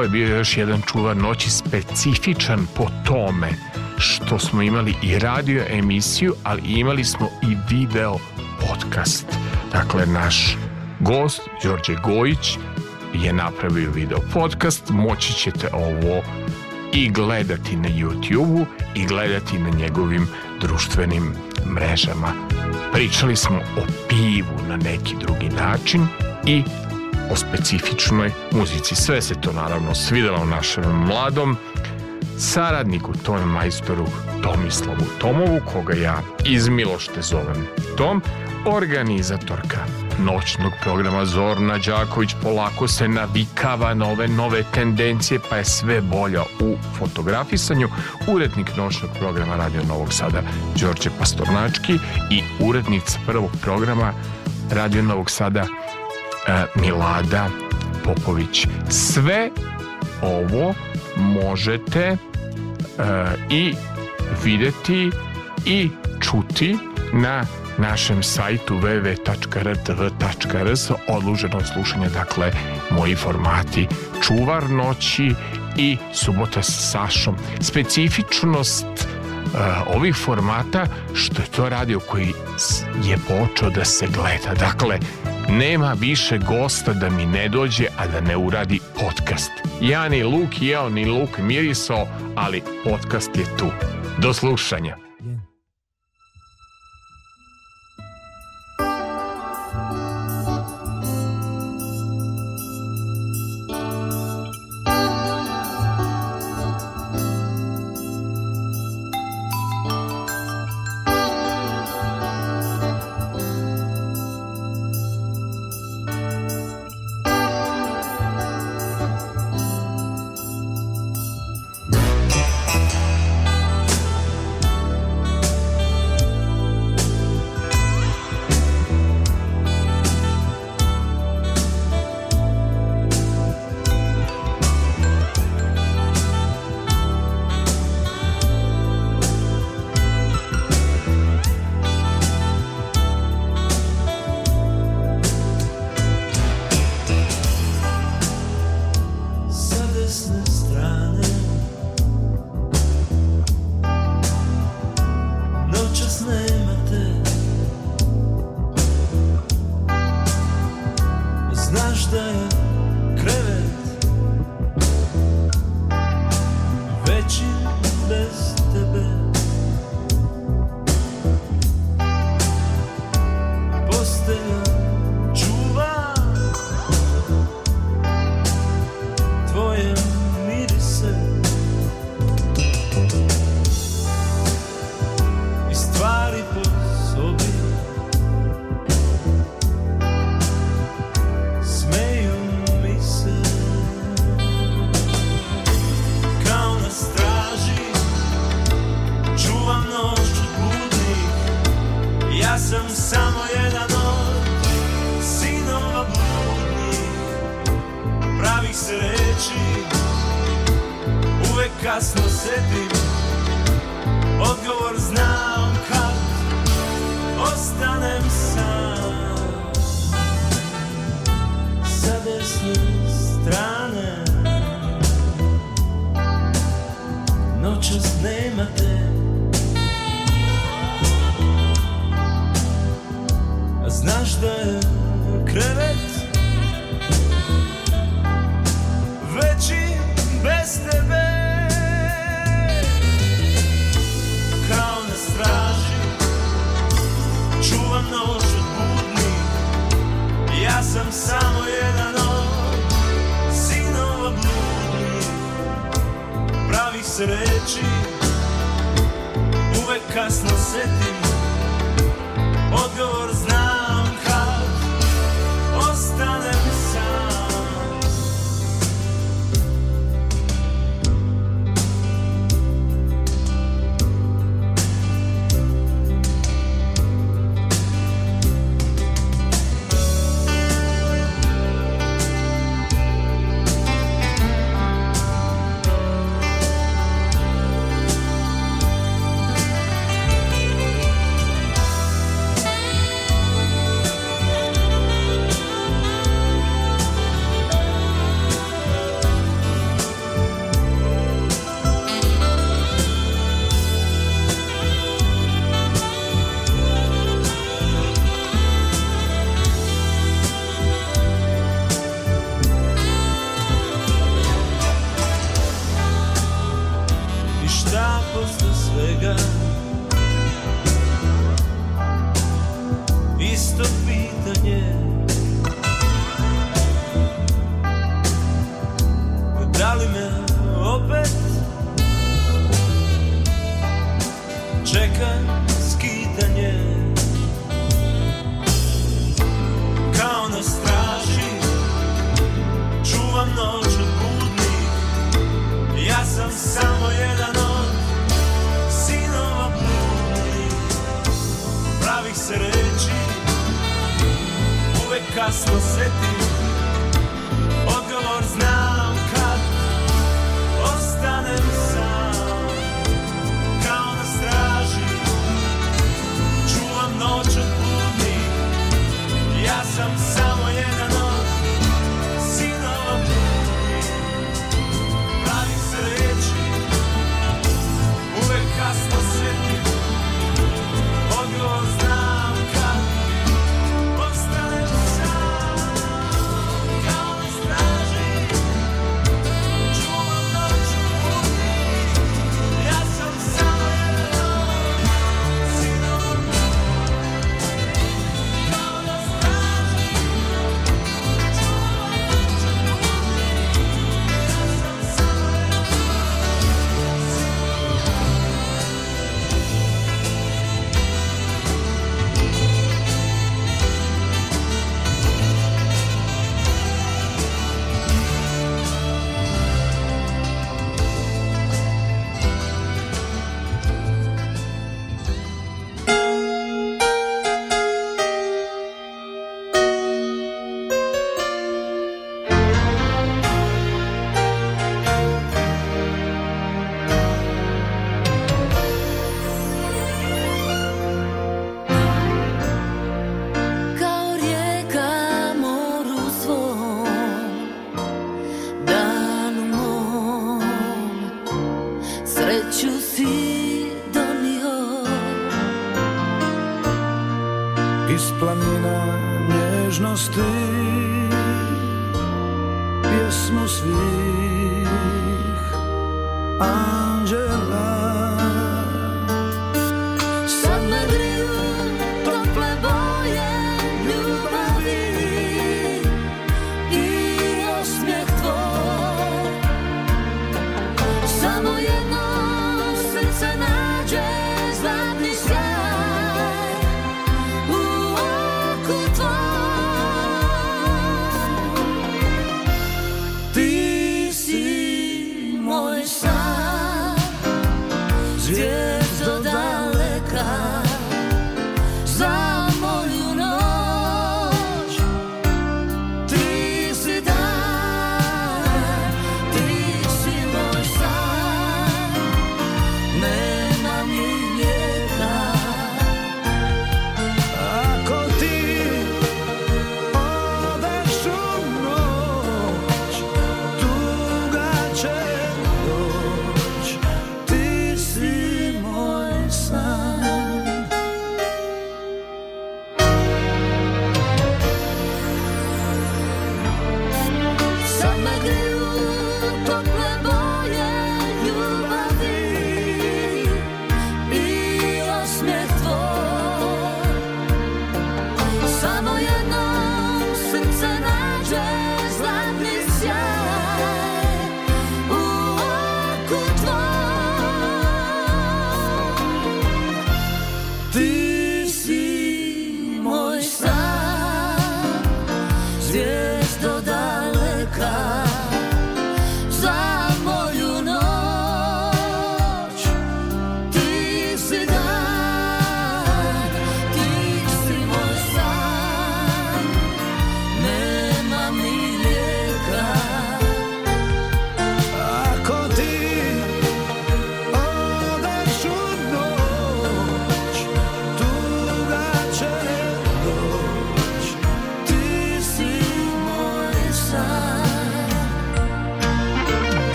ovo je bio još jedan čuvar noći specifičan po tome što smo imali i radio emisiju, ali imali smo i video podcast. Dakle, naš gost, Đorđe Gojić, je napravio video podcast. Moći ćete ovo i gledati na youtube u i gledati na njegovim društvenim mrežama. Pričali smo o pivu na neki drugi način i o specifičnoj muzici. Sve se to naravno svidelo našem mladom saradniku, tom majstoru Tomislavu Tomovu, koga ja iz Milošte zovem Tom, organizatorka noćnog programa Zorna Đaković polako se navikava na ove nove tendencije pa je sve bolja u fotografisanju. Urednik noćnog programa Radio Novog Sada Đorđe Pastornački i urednica prvog programa Radio Novog Sada E, Milada Popović. Sve ovo možete e, i videti i čuti na našem sajtu www.rtv.rs odluženo slušanje, dakle, moji formati Čuvar noći i Subota sa Sašom. Specifičnost uh, ovih formata što je to radio koji je počeo da se gleda. Dakle, Nema više gosta da mi ne dođe, a da ne uradi podcast. Ja ni luk jeo, ni luk mirisao, ali podcast je tu. Do slušanja. strane te Znaš da je krevet sreći Uvek kasno setim Odgovor znam